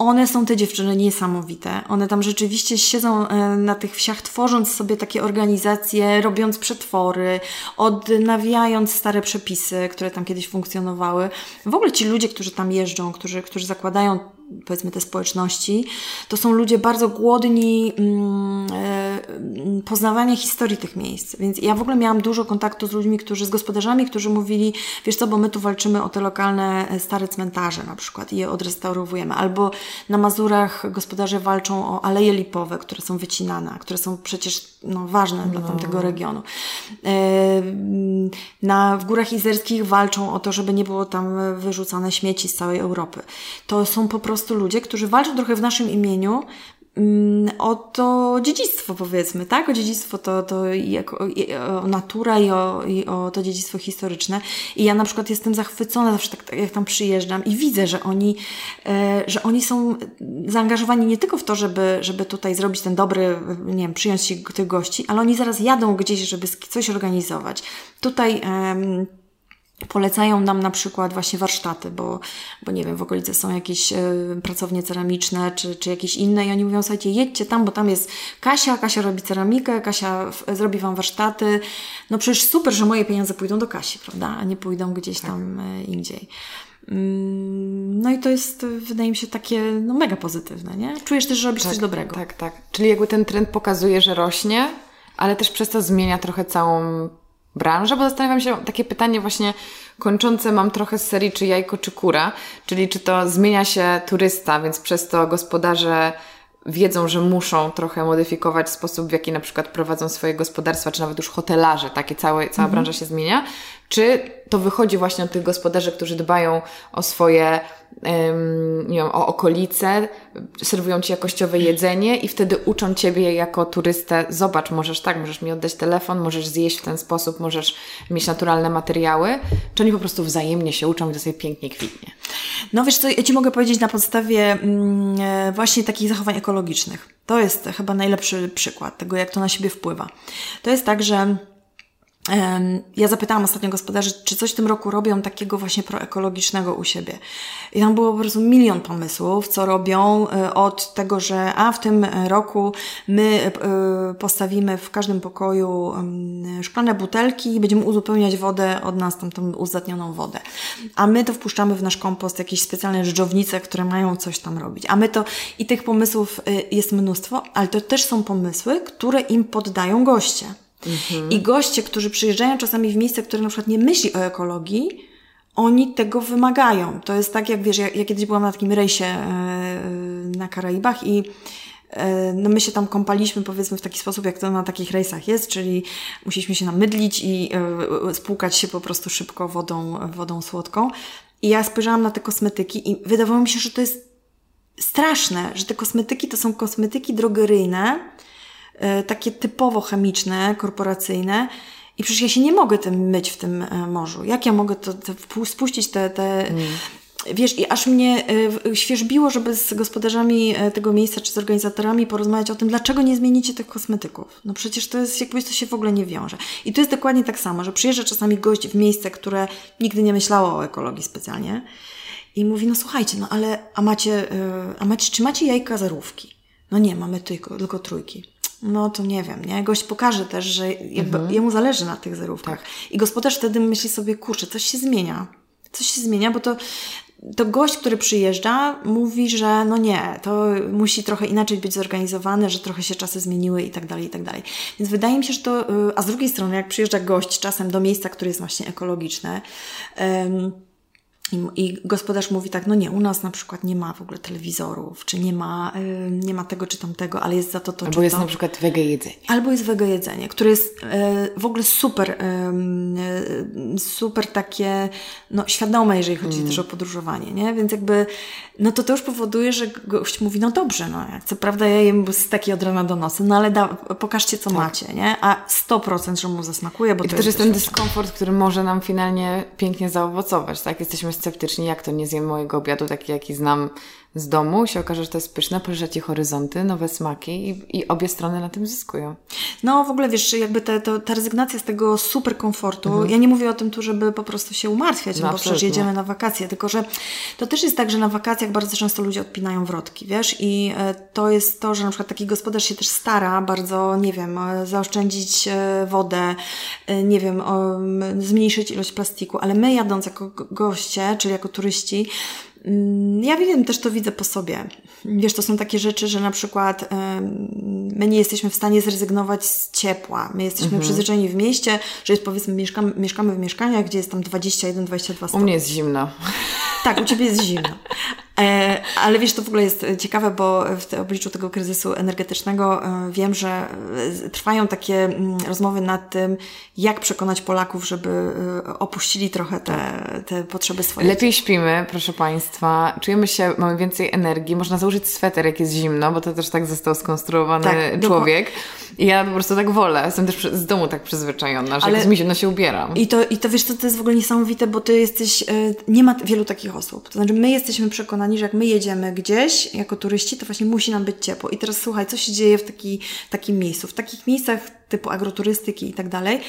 One są te dziewczyny niesamowite. One tam rzeczywiście siedzą e, na tych wsiach, tworząc sobie takie organizacje, robiąc przetwory, odnawiając stare przepisy, które tam kiedyś funkcjonowały. W ogóle ci ludzie, którzy tam jeżdżą, którzy, którzy zakładają powiedzmy te społeczności, to są ludzie bardzo głodni mm, e, poznawania historii tych miejsc. Więc ja w ogóle miałam dużo kontaktu z ludźmi, którzy, z gospodarzami, którzy mówili, wiesz co, bo my tu walczymy o te lokalne e, stare cmentarze na przykład i je odrestaurowujemy. Albo na Mazurach gospodarze walczą o aleje lipowe, które są wycinane, które są przecież no, ważne no. dla tamtego regionu. E, na, w Górach Izerskich walczą o to, żeby nie było tam wyrzucane śmieci z całej Europy. To są po prostu prostu ludzie, którzy walczą trochę w naszym imieniu mm, o to dziedzictwo, powiedzmy, tak? O dziedzictwo to, to jako, o natura i o, i o to dziedzictwo historyczne. I ja na przykład jestem zachwycona zawsze tak, jak tam przyjeżdżam i widzę, że oni, e, że oni są zaangażowani nie tylko w to, żeby, żeby tutaj zrobić ten dobry, nie wiem, przyjąć tych gości, ale oni zaraz jadą gdzieś, żeby coś organizować. Tutaj Polecają nam na przykład właśnie warsztaty, bo, bo nie wiem, w okolicy są jakieś y, pracownie ceramiczne czy, czy jakieś inne i oni mówią, słuchajcie, jedźcie tam, bo tam jest Kasia, Kasia robi ceramikę, Kasia zrobi Wam warsztaty. No przecież super, że moje pieniądze pójdą do Kasi, prawda, a nie pójdą gdzieś tak. tam y, indziej. Mm, no i to jest, wydaje mi się, takie no, mega pozytywne, nie? Czujesz też, że robisz tak, coś dobrego. Tak, tak. Czyli jakby ten trend pokazuje, że rośnie, ale też przez to zmienia trochę całą branżę, bo zastanawiam się, takie pytanie właśnie kończące mam trochę z serii czy jajko, czy kura, czyli czy to zmienia się turysta, więc przez to gospodarze wiedzą, że muszą trochę modyfikować sposób, w jaki na przykład prowadzą swoje gospodarstwa, czy nawet już hotelarze, takie całe, cała mhm. branża się zmienia, czy to wychodzi właśnie od tych gospodarzy, którzy dbają o swoje, um, nie wiem, o okolice, serwują Ci jakościowe jedzenie i wtedy uczą Ciebie jako turystę, zobacz, możesz tak, możesz mi oddać telefon, możesz zjeść w ten sposób, możesz mieć naturalne materiały, czy oni po prostu wzajemnie się uczą i to sobie pięknie kwitnie? No wiesz co, ja Ci mogę powiedzieć na podstawie mm, e, właśnie takich zachowań ekologicznych. To jest chyba najlepszy przykład tego, jak to na siebie wpływa. To jest tak, że ja zapytałam ostatnio gospodarzy, czy coś w tym roku robią takiego właśnie proekologicznego u siebie. I tam było po prostu milion pomysłów, co robią e, od tego, że a w tym roku my e, postawimy w każdym pokoju szklane butelki i będziemy uzupełniać wodę od nas, tam tą uzdatnioną wodę. A my to wpuszczamy w nasz kompost, jakieś specjalne dżdżownice, które mają coś tam robić. A my to, i tych pomysłów e, jest mnóstwo, ale to też są pomysły, które im poddają goście. Mhm. I goście, którzy przyjeżdżają czasami w miejsce, które na przykład nie myśli o ekologii, oni tego wymagają. To jest tak, jak wiesz, ja, ja kiedyś byłam na takim rejsie yy, na Karaibach i e, no my się tam kąpaliśmy powiedzmy w taki sposób, jak to na takich rejsach jest, czyli musieliśmy się namydlić i spłukać się po prostu szybko wodą, wodą słodką. I ja spojrzałam na te kosmetyki i wydawało mi się, że to jest straszne, że te kosmetyki to są kosmetyki drogeryjne, takie typowo chemiczne, korporacyjne. I przecież ja się nie mogę tym myć w tym e, morzu. Jak ja mogę to, to spuścić te, te mm. Wiesz, i aż mnie y, świeżbiło, żeby z gospodarzami tego miejsca czy z organizatorami porozmawiać o tym, dlaczego nie zmienicie tych kosmetyków. No przecież to jest jakbyś to się w ogóle nie wiąże. I to jest dokładnie tak samo, że przyjeżdża czasami gość w miejsce, które nigdy nie myślało o ekologii specjalnie i mówi, no słuchajcie, no ale a macie, a macie czy macie jajka zarówki? No nie, mamy tylko, tylko trójki no to nie wiem, nie? Gość pokaże też, że jakby mhm. jemu zależy na tych zerówkach. Tak. I gospodarz wtedy myśli sobie, kurczę, coś się zmienia. Coś się zmienia, bo to to gość, który przyjeżdża, mówi, że no nie, to musi trochę inaczej być zorganizowane, że trochę się czasy zmieniły i tak dalej, i tak dalej. Więc wydaje mi się, że to, y, a z drugiej strony, jak przyjeżdża gość czasem do miejsca, które jest właśnie ekologiczne, um, i, I, gospodarz mówi tak, no nie, u nas na przykład nie ma w ogóle telewizorów, czy nie ma, y, nie ma tego czy tamtego, ale jest za to to Albo czy jest to. na przykład wege jedzenie. Albo jest wege jedzenie, które jest y, w ogóle super, y, super takie no, świadome, jeżeli chodzi mm. też o podróżowanie, nie? Więc jakby, no to to już powoduje, że gość mówi, no dobrze, no jak co prawda ja jem steki od rana do nocy, no ale da, pokażcie co tak. macie, nie? A 100% że mu zasmakuje, bo I to, to też jest ten dyskomfort, który może nam finalnie pięknie zaowocować, tak? Jesteśmy sceptyczni, jak to nie zjem mojego obiadu, taki jaki znam z domu, się okaże, że to jest pyszne, poszerza Ci horyzonty, nowe smaki i, i obie strony na tym zyskują. No w ogóle wiesz, jakby te, to, ta rezygnacja z tego super komfortu, mhm. ja nie mówię o tym tu, żeby po prostu się umartwiać, no, no bo przecież jedziemy na wakacje, tylko że to też jest tak, że na wakacjach bardzo często ludzie odpinają wrotki, wiesz, i e, to jest to, że na przykład taki gospodarz się też stara bardzo, nie wiem, e, zaoszczędzić e, wodę, nie wiem, zmniejszyć ilość plastiku, ale my jadąc jako goście, czyli jako turyści, ja wiem, też to widzę po sobie. Wiesz, to są takie rzeczy, że na przykład my nie jesteśmy w stanie zrezygnować z ciepła. My jesteśmy mhm. przyzwyczajeni w mieście, że jest powiedzmy mieszkamy, mieszkamy w mieszkaniach, gdzie jest tam 21-22 stopnie. U mnie jest zimno. Tak, u Ciebie jest zimno. E, ale wiesz, to w ogóle jest ciekawe, bo w obliczu tego kryzysu energetycznego e, wiem, że e, trwają takie mm, rozmowy nad tym, jak przekonać Polaków, żeby opuścili trochę te, te potrzeby swoje. Lepiej śpimy, proszę Państwa, czujemy się, mamy więcej energii, można założyć sweter, jak jest zimno, bo to też tak został skonstruowany tak, człowiek. I ja po prostu tak wolę, jestem też z domu tak przyzwyczajona, że ale... jak jest mi zimno się ubieram. I to, I to wiesz, to, to jest w ogóle niesamowite, bo Ty jesteś, nie ma wielu takich osób. To znaczy my jesteśmy przekonani, przekonani, że jak my jedziemy gdzieś jako turyści, to właśnie musi nam być ciepło. I teraz słuchaj, co się dzieje w taki, takim miejscu? W takich miejscach typu agroturystyki i tak dalej,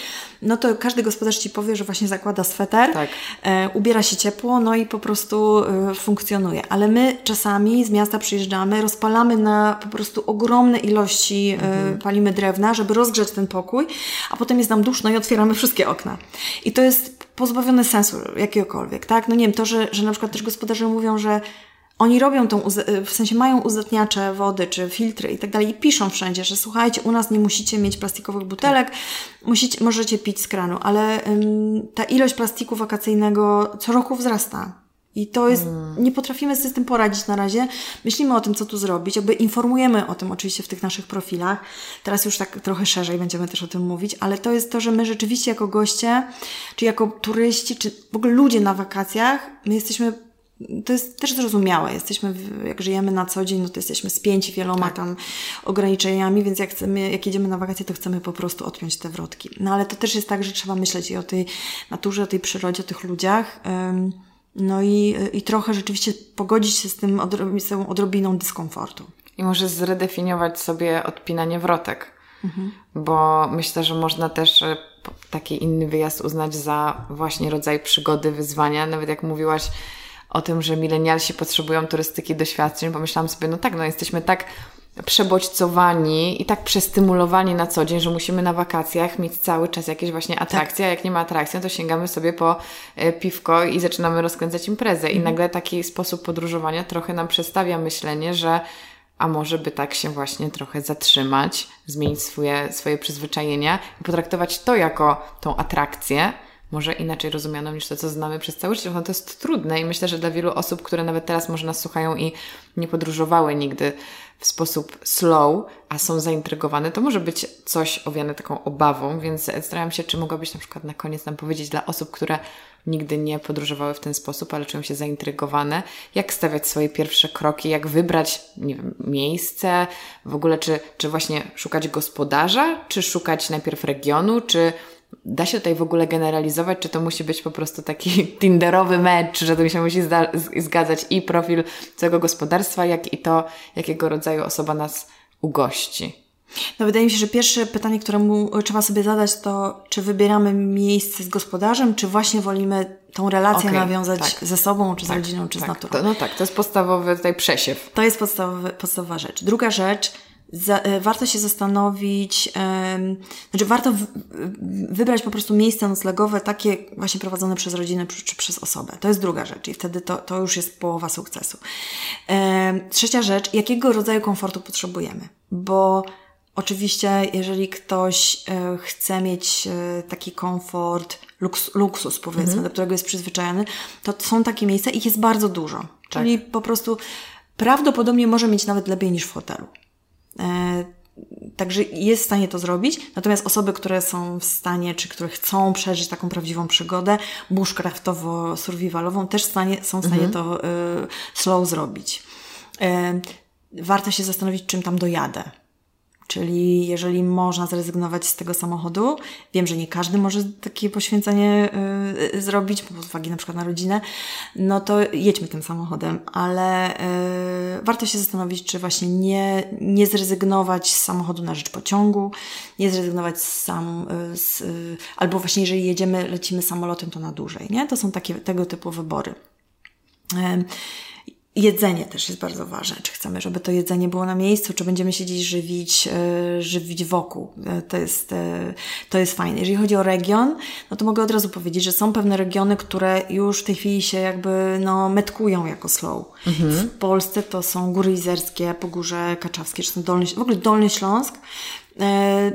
no to każdy gospodarz Ci powie, że właśnie zakłada sweter, tak. e, ubiera się ciepło, no i po prostu e, funkcjonuje. Ale my czasami z miasta przyjeżdżamy, rozpalamy na po prostu ogromne ilości, e, mhm. palimy drewna, żeby rozgrzać ten pokój, a potem jest nam duszno i otwieramy wszystkie okna. I to jest pozbawione sensu jakiegokolwiek, tak? No nie wiem, to, że, że na przykład też gospodarze mówią, że oni robią tą, w sensie mają uzdatniacze wody, czy filtry i tak dalej i piszą wszędzie, że słuchajcie, u nas nie musicie mieć plastikowych butelek, musicie, możecie pić z kranu, ale ym, ta ilość plastiku wakacyjnego co roku wzrasta. I to jest, hmm. nie potrafimy sobie z tym poradzić na razie. Myślimy o tym, co tu zrobić, jakby informujemy o tym oczywiście w tych naszych profilach. Teraz już tak trochę szerzej będziemy też o tym mówić, ale to jest to, że my rzeczywiście jako goście, czy jako turyści, czy w ogóle ludzie na wakacjach, my jesteśmy to jest też zrozumiałe. Jesteśmy, jak żyjemy na co dzień, no to jesteśmy spięci wieloma tak. tam ograniczeniami, więc jak chcemy, jak jedziemy na wakacje, to chcemy po prostu odpiąć te wrotki. No ale to też jest tak, że trzeba myśleć i o tej naturze, o tej przyrodzie, o tych ludziach. No i, i trochę rzeczywiście pogodzić się z tym odrob z tą odrobiną dyskomfortu. I może zredefiniować sobie odpinanie wrotek. Mhm. Bo myślę, że można też e, taki inny wyjazd uznać za właśnie rodzaj przygody, wyzwania. Nawet jak mówiłaś, o tym, że milenialsi potrzebują turystyki doświadczeń, pomyślałam sobie, no tak, no jesteśmy tak przebodźcowani i tak przestymulowani na co dzień, że musimy na wakacjach mieć cały czas jakieś właśnie atrakcje, tak. a jak nie ma atrakcji, no to sięgamy sobie po e, piwko i zaczynamy rozkręcać imprezę. I mhm. nagle taki sposób podróżowania trochę nam przestawia myślenie, że a może by tak się właśnie trochę zatrzymać, zmienić swoje, swoje przyzwyczajenia i potraktować to jako tą atrakcję, może inaczej rozumianą niż to, co znamy przez cały życie. No to jest trudne i myślę, że dla wielu osób, które nawet teraz może nas słuchają i nie podróżowały nigdy w sposób slow, a są zaintrygowane, to może być coś owiane taką obawą, więc zastanawiam się, czy mogłabyś na przykład na koniec nam powiedzieć dla osób, które nigdy nie podróżowały w ten sposób, ale czują się zaintrygowane, jak stawiać swoje pierwsze kroki, jak wybrać nie wiem, miejsce, w ogóle czy, czy właśnie szukać gospodarza, czy szukać najpierw regionu, czy Da się tutaj w ogóle generalizować, czy to musi być po prostu taki tinderowy mecz, że to się musi zgadzać i profil całego gospodarstwa, jak i to, jakiego rodzaju osoba nas ugości. No wydaje mi się, że pierwsze pytanie, które mu trzeba sobie zadać, to czy wybieramy miejsce z gospodarzem, czy właśnie wolimy tą relację okay, nawiązać tak. ze sobą, czy tak, z rodziną, czy tak, z naturą. To, no tak, to jest podstawowy tutaj przesiew. To jest podstawowy, podstawowa rzecz. Druga rzecz, za, e, warto się zastanowić, um, znaczy warto w, wybrać po prostu miejsce noclegowe takie właśnie prowadzone przez rodzinę czy, przez osobę. To jest druga rzecz i wtedy to, to już jest połowa sukcesu. Um, trzecia rzecz, jakiego rodzaju komfortu potrzebujemy? Bo Oczywiście, jeżeli ktoś e, chce mieć e, taki komfort, luks, luksus powiedzmy, mhm. do którego jest przyzwyczajony, to są takie miejsca, ich jest bardzo dużo. Tak. Czyli po prostu prawdopodobnie może mieć nawet lepiej niż w hotelu. E, także jest w stanie to zrobić, natomiast osoby, które są w stanie, czy które chcą przeżyć taką prawdziwą przygodę, bushcraftowo-survivalową, też stanie, są w stanie mhm. to slow zrobić. warto się zastanowić, czym tam dojadę Czyli jeżeli można zrezygnować z tego samochodu, wiem, że nie każdy może takie poświęcenie y, zrobić, z uwagi na przykład na rodzinę, no to jedźmy tym samochodem, ale y, warto się zastanowić, czy właśnie nie, nie zrezygnować z samochodu na rzecz pociągu, nie zrezygnować z sam, y, z, y, albo właśnie jeżeli jedziemy, lecimy samolotem, to na dłużej, nie? To są takie, tego typu wybory. Jedzenie też jest bardzo ważne. Czy chcemy, żeby to jedzenie było na miejscu, czy będziemy się gdzieś żywić, e, żywić wokół. E, to jest, e, to jest fajne. Jeżeli chodzi o region, no to mogę od razu powiedzieć, że są pewne regiony, które już w tej chwili się jakby no, metkują jako slow. Mhm. W Polsce to są Góry Izerskie, Pogórze Kaczawskie, czy są Dolny, w ogóle Dolny Śląsk. E,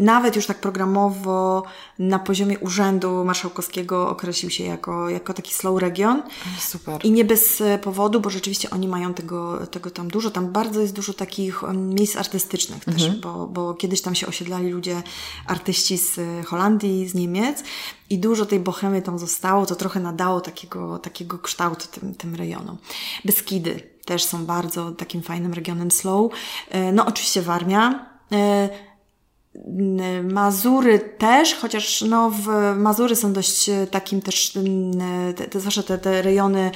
nawet już tak programowo na poziomie Urzędu Marszałkowskiego określił się jako, jako taki slow region. Super. I nie bez powodu, bo rzeczywiście oni mają tego, tego tam dużo. Tam bardzo jest dużo takich miejsc artystycznych też, mhm. bo, bo kiedyś tam się osiedlali ludzie, artyści z Holandii, z Niemiec i dużo tej bohemy tam zostało, to trochę nadało takiego, takiego kształtu tym, tym rejonom. Beskidy też są bardzo takim fajnym regionem slow. E, no oczywiście Warmia, E, Mazury też, chociaż no w Mazury są dość e, takim też, te, te, zwłaszcza te, te rejony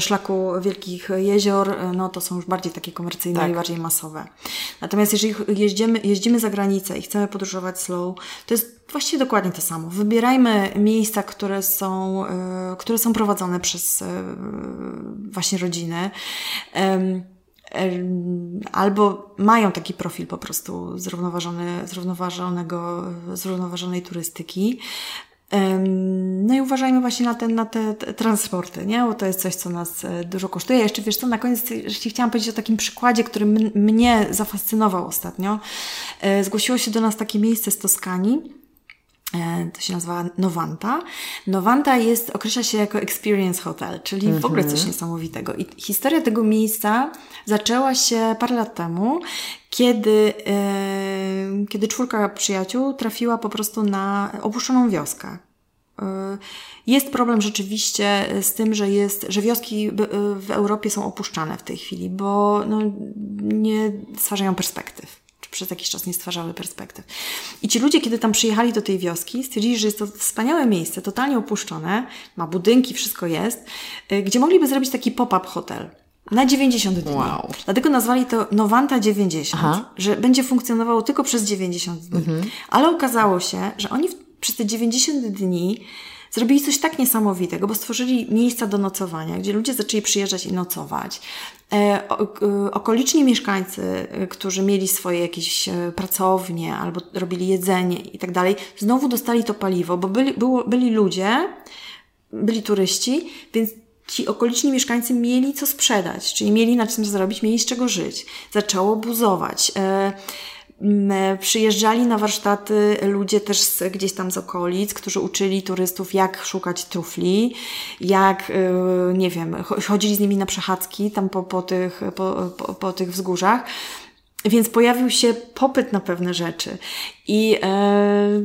szlaku wielkich jezior, no to są już bardziej takie komercyjne tak. i bardziej masowe. Natomiast jeżeli jeździmy, jeździmy za granicę i chcemy podróżować slow, to jest właściwie dokładnie to samo. Wybierajmy miejsca, które są, które są prowadzone przez właśnie rodziny albo mają taki profil po prostu zrównoważony, zrównoważonego, zrównoważonej turystyki. No i uważajmy właśnie na, ten, na te, transporty, nie? bo to jest coś, co nas e, dużo kosztuje. Jeszcze wiesz co, na koniec jeśli chciałam powiedzieć o takim przykładzie, który mnie zafascynował ostatnio. E, zgłosiło się do nas takie miejsce z Toskanii, to się nazywa Novanta. Novanta jest, określa się jako experience hotel, czyli w ogóle coś mhm. niesamowitego. I historia tego miejsca zaczęła się parę lat temu, kiedy, e, kiedy czwórka przyjaciół trafiła po prostu na opuszczoną wioskę. E, jest problem rzeczywiście z tym, że jest, że wioski w Europie są opuszczane w tej chwili, bo no, nie stwarzają perspektyw przez jakiś czas nie stwarzały perspektyw. I ci ludzie, kiedy tam przyjechali do tej wioski, stwierdzili, że jest to wspaniałe miejsce, totalnie opuszczone, ma budynki, wszystko jest, y, gdzie mogliby zrobić taki pop-up hotel. Na 90 dni. Wow. Dlatego nazwali to Nowanta 90, Aha. że będzie funkcjonowało tylko przez 90 dni. Mhm. Ale okazało się, że oni przez te 90 dni zrobili coś tak niesamowitego, bo stworzyli miejsca do nocowania, gdzie ludzie zaczęli przyjeżdżać i nocować. E, e, okoliczni mieszkańcy, e, którzy mieli swoje jakieś pracownie albo robili jedzenie i tak dalej, znowu dostali to paliwo, bo byli, było, byli ludzie, byli turyści, więc ci okoliczni mieszkańcy mieli co sprzedać, czyli mieli na czym zarobić, mieli z czego żyć. Zaczęło buzować. Przyjeżdżali na warsztaty ludzie też z, gdzieś tam z okolic, którzy uczyli turystów, jak szukać trufli, jak, y, nie wiem, chodzili z nimi na przechadzki tam po, po, tych, po, po, po tych wzgórzach. Więc pojawił się popyt na pewne rzeczy. I e,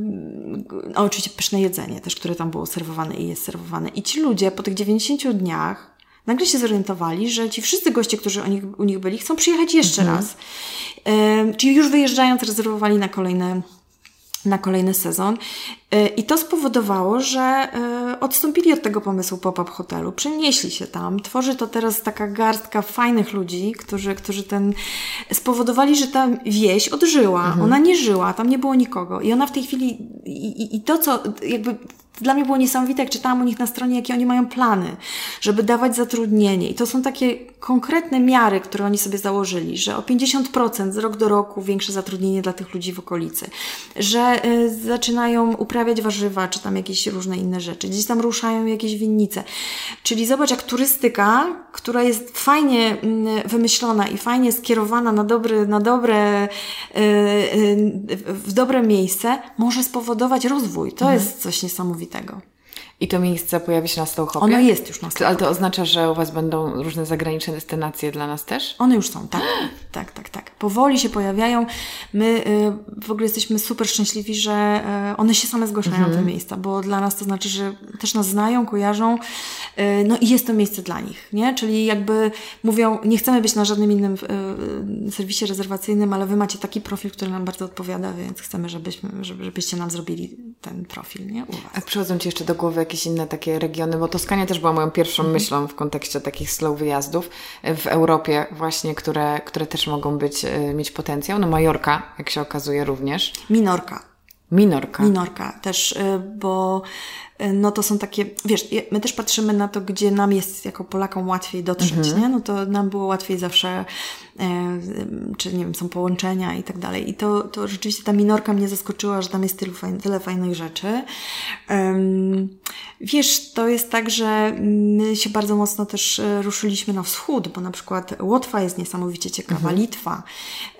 oczywiście pyszne jedzenie też, które tam było serwowane i jest serwowane. I ci ludzie po tych 90 dniach nagle się zorientowali, że ci wszyscy goście, którzy u nich, u nich byli, chcą przyjechać jeszcze mhm. raz. E, czyli już wyjeżdżając, rezerwowali na kolejne na kolejny sezon. E, I to spowodowało, że e, odstąpili od tego pomysłu pop-up hotelu. Przenieśli się tam. Tworzy to teraz taka garstka fajnych ludzi, którzy, którzy ten spowodowali, że ta wieś odżyła. Mhm. Ona nie żyła, tam nie było nikogo. I ona w tej chwili i, i, i to, co jakby dla mnie było niesamowite, jak czytałam u nich na stronie, jakie oni mają plany, żeby dawać zatrudnienie. I to są takie konkretne miary, które oni sobie założyli, że o 50% z rok do roku większe zatrudnienie dla tych ludzi w okolicy, że y, zaczynają uprawiać warzywa, czy tam jakieś różne inne rzeczy, gdzieś tam ruszają jakieś winnice. Czyli zobacz, jak turystyka, która jest fajnie y, wymyślona i fajnie skierowana na dobre, na dobre, y, y, w dobre miejsce, może spowodować rozwój. To mhm. jest coś niesamowitego tego. I to miejsce pojawi się na Slowhopie? Ono jest już na Slowhopie. Ale to oznacza, że u Was będą różne zagraniczne destynacje dla nas też? One już są, tak. tak, tak, tak. Powoli się pojawiają. My y, w ogóle jesteśmy super szczęśliwi, że y, one się same zgłaszają mhm. te miejsca, bo dla nas to znaczy, że też nas znają, kojarzą, y, no i jest to miejsce dla nich, nie? Czyli jakby mówią, nie chcemy być na żadnym innym y, serwisie rezerwacyjnym, ale Wy macie taki profil, który nam bardzo odpowiada, więc chcemy, żebyśmy, żeby, żebyście nam zrobili ten profil, nie? U was. A przychodzą Ci jeszcze do głowy jakieś inne takie regiony, bo Toskania też była moją pierwszą mhm. myślą w kontekście takich slow wyjazdów w Europie właśnie, które, które też mogą być, e, mieć potencjał. No Majorka, jak się okazuje również. Minorka. Minorka. Minorka też, e, bo e, no to są takie, wiesz, my też patrzymy na to, gdzie nam jest jako Polakom łatwiej dotrzeć, mhm. nie? No to nam było łatwiej zawsze czy nie wiem, są połączenia i tak dalej. I to, to rzeczywiście ta minorka mnie zaskoczyła, że tam jest tyle, fajn, tyle fajnych rzeczy. Um, wiesz, to jest tak, że my się bardzo mocno też e, ruszyliśmy na wschód, bo na przykład Łotwa jest niesamowicie ciekawa, mhm. Litwa,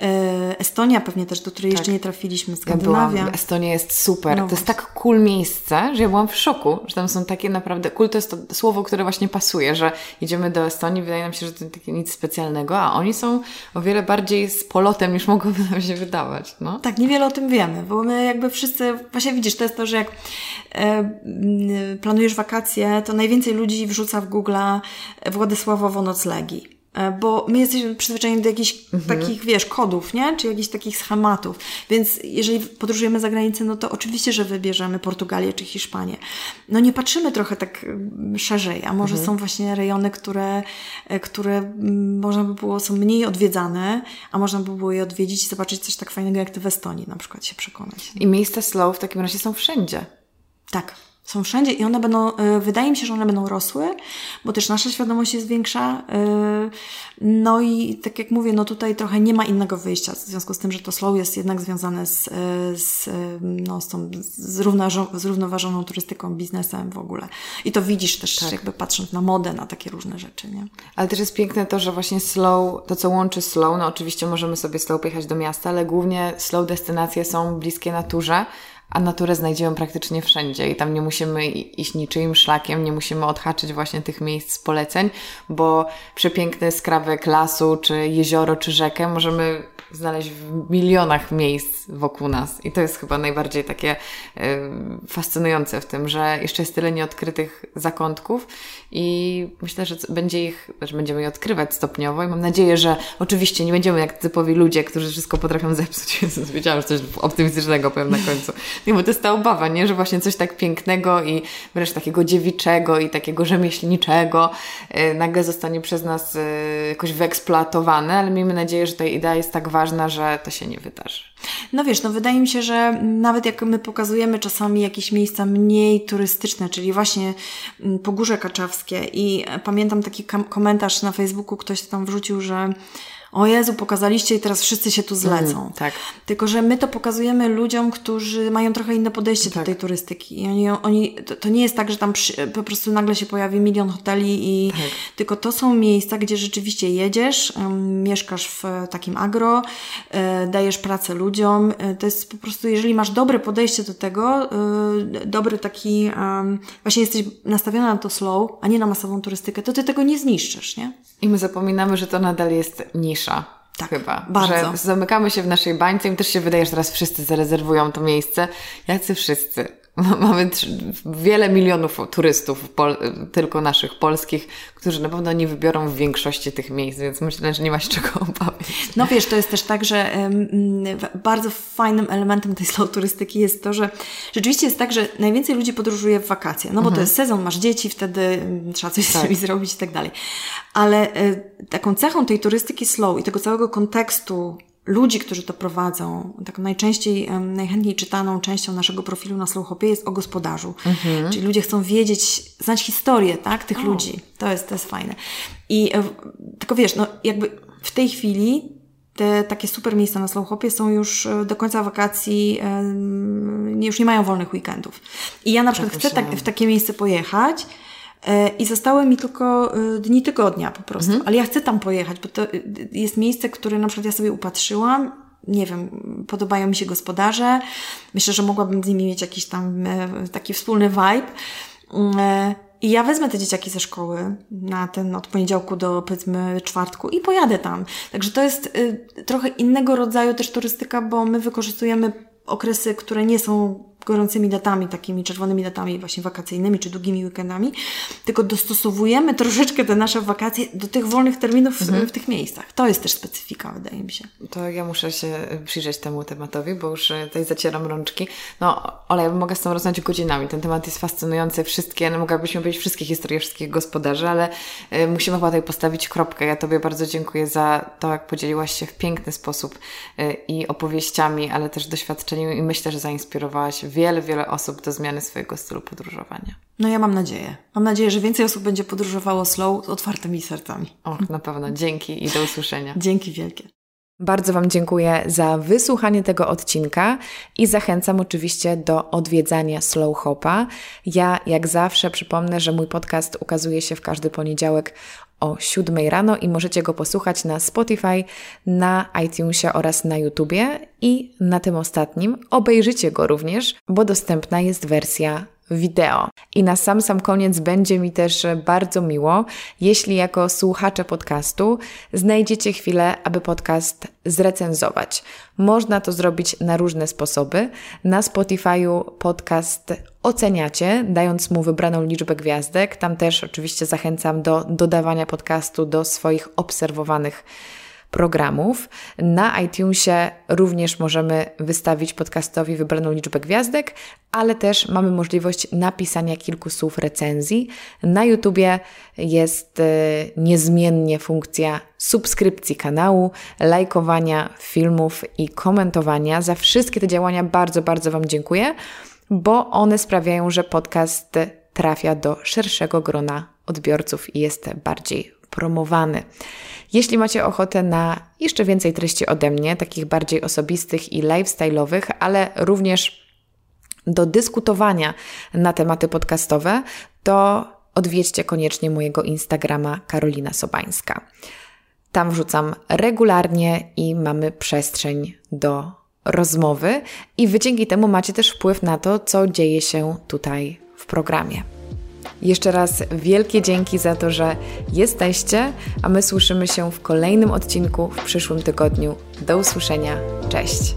e, Estonia pewnie też, do której tak. jeszcze nie trafiliśmy, Skandynawia. Ja Estonia jest super. No to jest tak cool miejsce, że ja byłam w szoku, że tam są takie naprawdę, to jest to słowo, które właśnie pasuje, że idziemy do Estonii, wydaje nam się, że to takie nic specjalnego, a oni są o wiele bardziej z polotem niż mogłoby nam się wydawać. No. Tak, niewiele o tym wiemy, bo my jakby wszyscy, właśnie widzisz, to jest to, że jak e, planujesz wakacje, to najwięcej ludzi wrzuca w Google Władysławowo noclegi. E, bo my jesteśmy przyzwyczajeni do jakichś mhm. takich, wiesz, kodów, nie? Czy jakichś takich schematów. Więc jeżeli podróżujemy za granicę, no to oczywiście, że wybierzemy Portugalię czy Hiszpanię. No nie patrzymy trochę tak mm, szerzej, a może mhm. są właśnie rejony, które, e, które mm, można by było, są mniej odwiedzane, a można by było je odwiedzić i zobaczyć coś tak fajnego jak ty w Estonii na przykład się przekonać. I miejsca slow w takim razie są wszędzie. Tak są wszędzie i one będą, e, wydaje mi się, że one będą rosły, bo też nasza świadomość jest większa. E, no i tak jak mówię, no tutaj trochę nie ma innego wyjścia, w związku z tym, że to slow jest jednak związane z, e, z, no, z tą zrównoważoną turystyką, biznesem w ogóle. I to widzisz też tak. jakby patrząc na modę, na takie różne rzeczy, nie? Ale też jest piękne to, że właśnie slow, to co łączy slow, no oczywiście możemy sobie slow pojechać do miasta, ale głównie slow destynacje są bliskie naturze, a naturę znajdziemy praktycznie wszędzie i tam nie musimy iść niczyim szlakiem, nie musimy odhaczyć właśnie tych miejsc z poleceń, bo przepiękny skrawek lasu, czy jezioro, czy rzekę możemy znaleźć w milionach miejsc wokół nas. I to jest chyba najbardziej takie y, fascynujące w tym, że jeszcze jest tyle nieodkrytych zakątków i myślę, że będzie ich, że będziemy je odkrywać stopniowo i mam nadzieję, że oczywiście nie będziemy jak typowi ludzie, którzy wszystko potrafią zepsuć. Jezus, wiedziałam, że coś optymistycznego powiem na końcu. Nie, bo to jest ta obawa, nie? Że właśnie coś tak pięknego i wręcz takiego dziewiczego i takiego rzemieślniczego y, nagle zostanie przez nas y, jakoś wyeksploatowane, ale miejmy nadzieję, że ta idea jest tak ważna, ważna, że to się nie wydarzy. No wiesz, no wydaje mi się, że nawet jak my pokazujemy czasami jakieś miejsca mniej turystyczne, czyli właśnie mm, Pogórze Kaczawskie i pamiętam taki komentarz na Facebooku, ktoś tam wrzucił, że o Jezu, pokazaliście i teraz wszyscy się tu zlecą. Mm, tak. Tylko, że my to pokazujemy ludziom, którzy mają trochę inne podejście tak. do tej turystyki. I oni, oni to, to nie jest tak, że tam przy, po prostu nagle się pojawi milion hoteli i tak. tylko to są miejsca, gdzie rzeczywiście jedziesz, um, mieszkasz w takim agro, y, dajesz pracę ludziom. Y, to jest po prostu, jeżeli masz dobre podejście do tego, y, dobry taki, właśnie jesteś nastawiona na to slow, a nie na masową turystykę, to ty tego nie zniszczysz, nie? I my zapominamy, że to nadal jest Tak, chyba. Bardzo. Że zamykamy się w naszej bańce i też się wydaje, że teraz wszyscy zarezerwują to miejsce. Jacy wszyscy? Mamy wiele milionów turystów, tylko naszych polskich, którzy na pewno nie wybiorą w większości tych miejsc, więc myślę, że nie ma się czego obawiać. No wiesz, to jest też tak, że bardzo fajnym elementem tej slow turystyki jest to, że rzeczywiście jest tak, że najwięcej ludzi podróżuje w wakacje, no bo mhm. to jest sezon, masz dzieci, wtedy trzeba coś tak. z nimi zrobić i tak dalej. Ale y, taką cechą tej turystyki slow i tego całego kontekstu ludzi, którzy to prowadzą, taką najczęściej, najchętniej czytaną częścią naszego profilu na Slowhopie jest o gospodarzu. Mhm. Czyli ludzie chcą wiedzieć, znać historię, tak, tych o. ludzi. To jest, to jest fajne. I e, tylko wiesz, no jakby w tej chwili te takie super miejsca na Slowhopie są już e, do końca wakacji, już nie mają wolnych weekendów. I ja na przykład tak chcę tak, w takie miejsce pojechać, i zostały mi tylko dni tygodnia po prostu. Mhm. Ale ja chcę tam pojechać, bo to jest miejsce, które na przykład ja sobie upatrzyłam. Nie wiem, podobają mi się gospodarze. Myślę, że mogłabym z nimi mieć jakiś tam taki wspólny vibe. Mm, i ja wezmę te dzieciaki ze szkoły na ten od poniedziałku do powiedzmy czwartku i pojadę tam. Także to jest y, trochę innego rodzaju też turystyka, bo my wykorzystujemy okresy, które nie są gorącymi datami, takimi czerwonymi datami właśnie wakacyjnymi czy długimi weekendami, tylko dostosowujemy troszeczkę te nasze wakacje do tych wolnych terminów mhm. w, w, tych miejscach. To jest też specyfika, wydaje mi się. To ja muszę się przyjrzeć temu tematowi, bo już e, tutaj zacieram rączki. No, ale ja mogę z tą rozmawiać godzinami. Ten temat jest fascynujący. Wszystkie, no mogłabyśmy powiedzieć wszystkie historie wszystkich gospodarzy, ale y, musimy chyba tutaj postawić kropkę. Ja Tobie bardzo dziękuję za to, jak podzieliłaś się w piękny sposób y, i opowieściami, ale też doświadczeniem i myślę, że zainspirowałaś wiele, wiele osób do zmiany swojego stylu podróżowania. No ja mam nadzieję. Mam nadzieję, że więcej osób będzie podróżowało slow z otwartymi sercami. Och, na pewno. Dzięki i do usłyszenia. Dzięki wielkie. Bardzo Wam dziękuję za wysłuchanie tego odcinka i zachęcam oczywiście do odwiedzania Slow Hopa. Ja, jak zawsze, przypomnę, że mój podcast ukazuje się w każdy poniedziałek o 7 rano i możecie go posłuchać na Spotify, na iTunesie oraz na YouTubie. I na tym ostatnim obejrzycie go również, bo dostępna jest wersja wideo. I na sam sam koniec będzie mi też bardzo miło, jeśli jako słuchacze podcastu znajdziecie chwilę, aby podcast zrecenzować. Można to zrobić na różne sposoby. Na Spotify'u podcast oceniacie, dając mu wybraną liczbę gwiazdek. Tam też oczywiście zachęcam do dodawania podcastu do swoich obserwowanych programów. Na iTunesie również możemy wystawić podcastowi wybraną liczbę gwiazdek, ale też mamy możliwość napisania kilku słów recenzji. Na YouTubie jest e, niezmiennie funkcja subskrypcji kanału, lajkowania filmów i komentowania. Za wszystkie te działania bardzo, bardzo Wam dziękuję, bo one sprawiają, że podcast trafia do szerszego grona odbiorców i jest bardziej promowany. Jeśli macie ochotę na jeszcze więcej treści ode mnie, takich bardziej osobistych i lifestyle'owych, ale również do dyskutowania na tematy podcastowe, to odwiedźcie koniecznie mojego Instagrama Karolina Sobańska. Tam wrzucam regularnie i mamy przestrzeń do rozmowy, i wy dzięki temu macie też wpływ na to, co dzieje się tutaj w programie. Jeszcze raz wielkie dzięki za to, że jesteście, a my słyszymy się w kolejnym odcinku w przyszłym tygodniu. Do usłyszenia. Cześć.